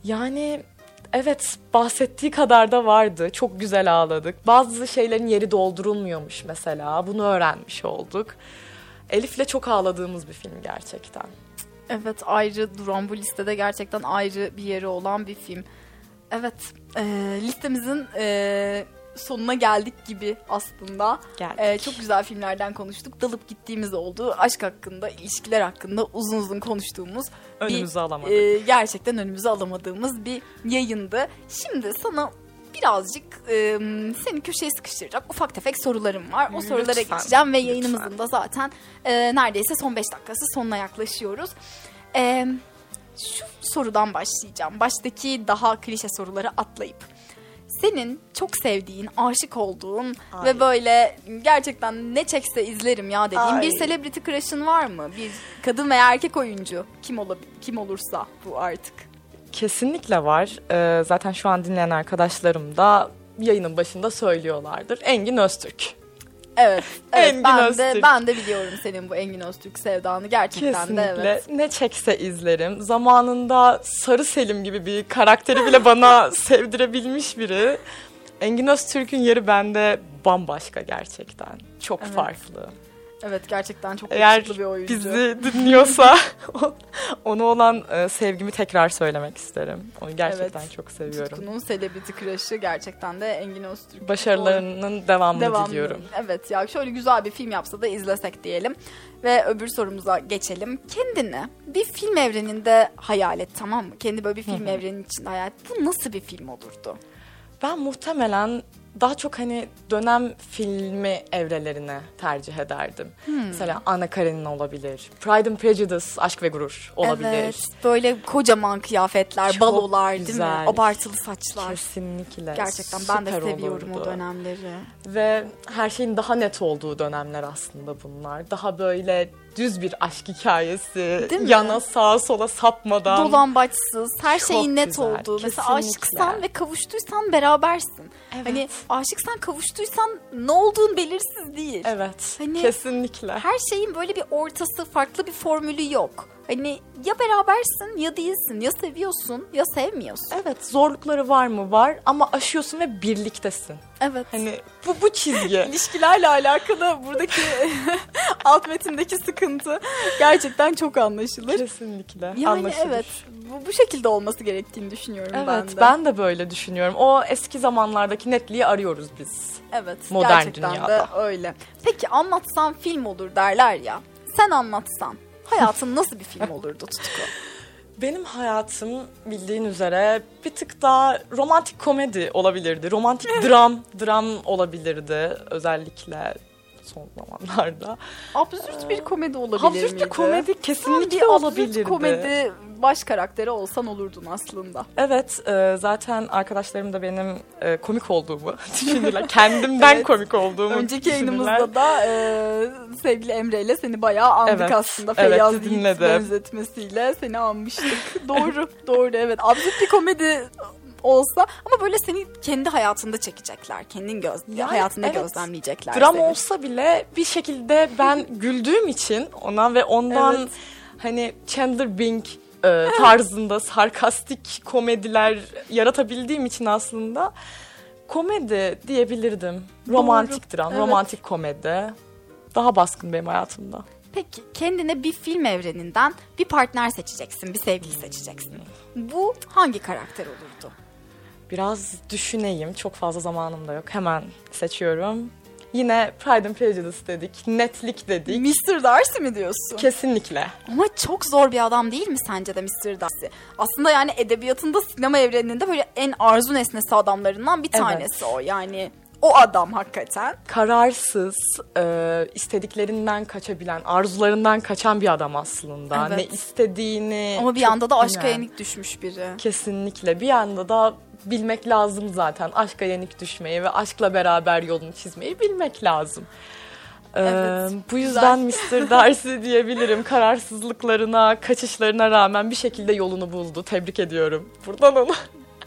Yani evet bahsettiği kadar da vardı. Çok güzel ağladık. Bazı şeylerin yeri doldurulmuyormuş mesela. Bunu öğrenmiş olduk. Elif'le çok ağladığımız bir film gerçekten. Evet ayrı duran bu listede gerçekten ayrı bir yeri olan bir film. Evet e, listemizin e, sonuna geldik gibi aslında. Geldik. E, çok güzel filmlerden konuştuk. Dalıp gittiğimiz oldu. Aşk hakkında, ilişkiler hakkında uzun uzun konuştuğumuz Önümüzü alamadık. e, gerçekten önümüze alamadığımız bir yayındı. Şimdi sana birazcık e, seni köşeye sıkıştıracak ufak tefek sorularım var. O sorulara Lütfen, geçeceğim ve lütfen. yayınımızın da zaten e, neredeyse son 5 dakikası sonuna yaklaşıyoruz. E, şu sorudan başlayacağım. Baştaki daha klişe soruları atlayıp. Senin çok sevdiğin, aşık olduğun Ay. ve böyle gerçekten ne çekse izlerim ya dediğin Ay. bir celebrity crush'ın var mı? Bir kadın veya erkek oyuncu kim olabilir, kim olursa bu artık. Kesinlikle var. Ee, zaten şu an dinleyen arkadaşlarım da yayının başında söylüyorlardır. Engin Öztürk. Evet, evet Engin ben de Öztürk. ben de biliyorum senin bu Engin Öztürk sevdanı gerçekten Kesinlikle. de evet. Ne çekse izlerim. Zamanında Sarı Selim gibi bir karakteri bile bana sevdirebilmiş biri. Engin Öztürk'ün yeri bende bambaşka gerçekten. Çok Evet. farklı. Evet gerçekten çok Eğer bir oyuncu. bizi dinliyorsa ona olan e, sevgimi tekrar söylemek isterim. Onu gerçekten Evet. çok seviyorum. Tutkunun celebrity crush'ı gerçekten de Engin Öztürk. Başarılarının devamını Devamlı. diliyorum. Evet ya şöyle güzel bir film yapsa da izlesek diyelim. Ve öbür sorumuza geçelim. Kendini bir film evreninde hayal et tamam mı? Kendi böyle bir film evreninin içinde hayal et. Bu nasıl bir film olurdu? Ben muhtemelen daha çok hani dönem filmi evrelerine tercih ederdim. Hmm. Mesela Anna Karenina olabilir. Pride and Prejudice, Aşk ve Gurur olabilir. Evet böyle kocaman kıyafetler, Çok balolar değil mi? güzel. Abartılı saçlar. Kesinlikle. Gerçekten ben de seviyorum o olurdu. dönemleri. Ve her şeyin daha net olduğu dönemler aslında bunlar. Daha böyle düz bir aşk hikayesi. Değil mi? Yana sağa sola sapmadan. Dolambaçsız, her Çok şeyin net güzel, olduğu. Mesela kesinlikle. aşıksan ve kavuştuysan berabersin. Evet. Hani aşıksan kavuştuysan ne olduğun belirsiz değil. Evet. Hani- kesinlikle. Her şeyin böyle bir ortası, farklı bir formülü yok. Hani ya berabersin ya değilsin. Ya seviyorsun ya sevmiyorsun. Evet zorlukları var mı? Var ama aşıyorsun ve birliktesin. Evet. Hani bu bu çizgi. İlişkilerle alakalı buradaki alt metindeki sıkıntı gerçekten çok anlaşılır. Kesinlikle. Yani anlaşılır. evet bu, bu şekilde olması gerektiğini düşünüyorum Evet ben de. ben de böyle düşünüyorum. O eski zamanlardaki netliği arıyoruz biz. Evet Modern gerçekten de dünyada. öyle. Peki anlatsan film olur derler ya. Sen anlatsan hayatın nasıl bir film olurdu Tutku? Benim hayatım bildiğin üzere bir tık daha romantik komedi olabilirdi. Romantik dram, dram olabilirdi özellikle son zamanlarda. Absürt bir komedi olabilir Absürt miydi? bir komedi kesinlikle bir olabilirdi. absürt komedi baş karakteri olsan olurdun aslında. Evet, e, zaten arkadaşlarım da benim e, komik olduğumu düşünürler. Kendimden Evet. komik olduğumu Önceki düşünürler. yayınımızda da e, sevgili Emre ile seni bayağı andık Evet, aslında. evet, Feyyaz Yiğit benzetmesiyle seni anmıştık. doğru, doğru evet. Absürt bir komedi olsa ama böyle seni kendi hayatında çekecekler. Kendin göz Yani hayatında evet. gözlemleyecekler Dram seni. olsa bile bir şekilde ben güldüğüm için ona ve ondan Evet. hani Chandler Bing e, tarzında sarkastik komediler yaratabildiğim için aslında komedi diyebilirdim. Romantik dram, evet. romantik komedi. Daha baskın benim hayatımda. Peki kendine bir film evreninden bir partner seçeceksin, bir sevgili seçeceksin. Bu hangi karakter olurdu? Biraz düşüneyim. Çok fazla zamanım da yok. Hemen seçiyorum. Yine Pride and Prejudice dedik. Netlik dedik. Mr. Darcy mi diyorsun? Kesinlikle. Ama çok zor bir adam değil mi sence de Mr. Darcy? Aslında yani edebiyatında sinema evreninde böyle en arzu nesnesi adamlarından bir Evet. tanesi o. Yani o adam hakikaten. kararsız, e, istediklerinden kaçabilen, arzularından kaçan bir adam aslında. Evet. Ne istediğini Ama bir anda da aşka bilen. yenik düşmüş biri. Kesinlikle. Bir anda da bilmek lazım zaten. Aşka yenik düşmeyi ve aşkla beraber yolunu çizmeyi bilmek lazım. Ee, Evet, bu yüzden Mr. Darcy diyebilirim. Kararsızlıklarına, kaçışlarına rağmen bir şekilde yolunu buldu. Tebrik ediyorum. Buradan onu.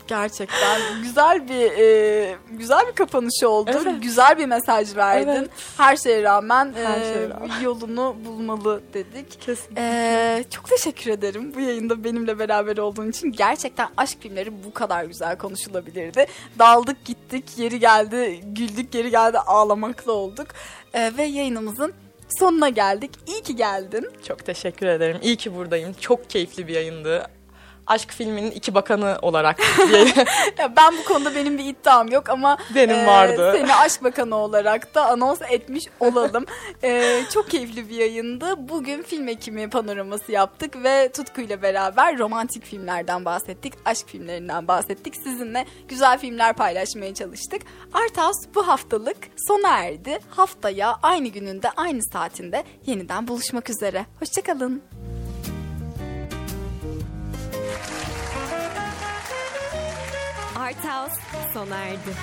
Gerçekten güzel bir e, güzel bir kapanış oldu. Evet. Güzel bir mesaj verdin. Evet. Her şeye rağmen Her e, şeye rağmen. yolunu bulmalı dedik. Kesinlikle. Ee, çok teşekkür ederim bu yayında benimle beraber olduğun için. Gerçekten aşk filmleri bu kadar güzel konuşulabilirdi. Daldık gittik, yeri geldi güldük, yeri geldi ağlamakla olduk. Ee, ve yayınımızın sonuna geldik. İyi ki geldin. Çok teşekkür ederim. İyi ki buradayım. Çok keyifli bir yayındı. Aşk filminin iki bakanı olarak. Ya ben bu konuda benim bir iddiam yok ama Benim e, vardı. Seni Aşk Bakanı olarak da anons etmiş olalım. E, çok keyifli bir yayındı. Bugün film ekimi panoraması yaptık ve Tutku ile beraber romantik filmlerden bahsettik. Aşk filmlerinden bahsettik. Sizinle güzel filmler paylaşmaya çalıştık. Art House bu haftalık sona erdi. Haftaya aynı gününde aynı saatinde yeniden buluşmak üzere. Hoşçakalın. Art House sona erdi.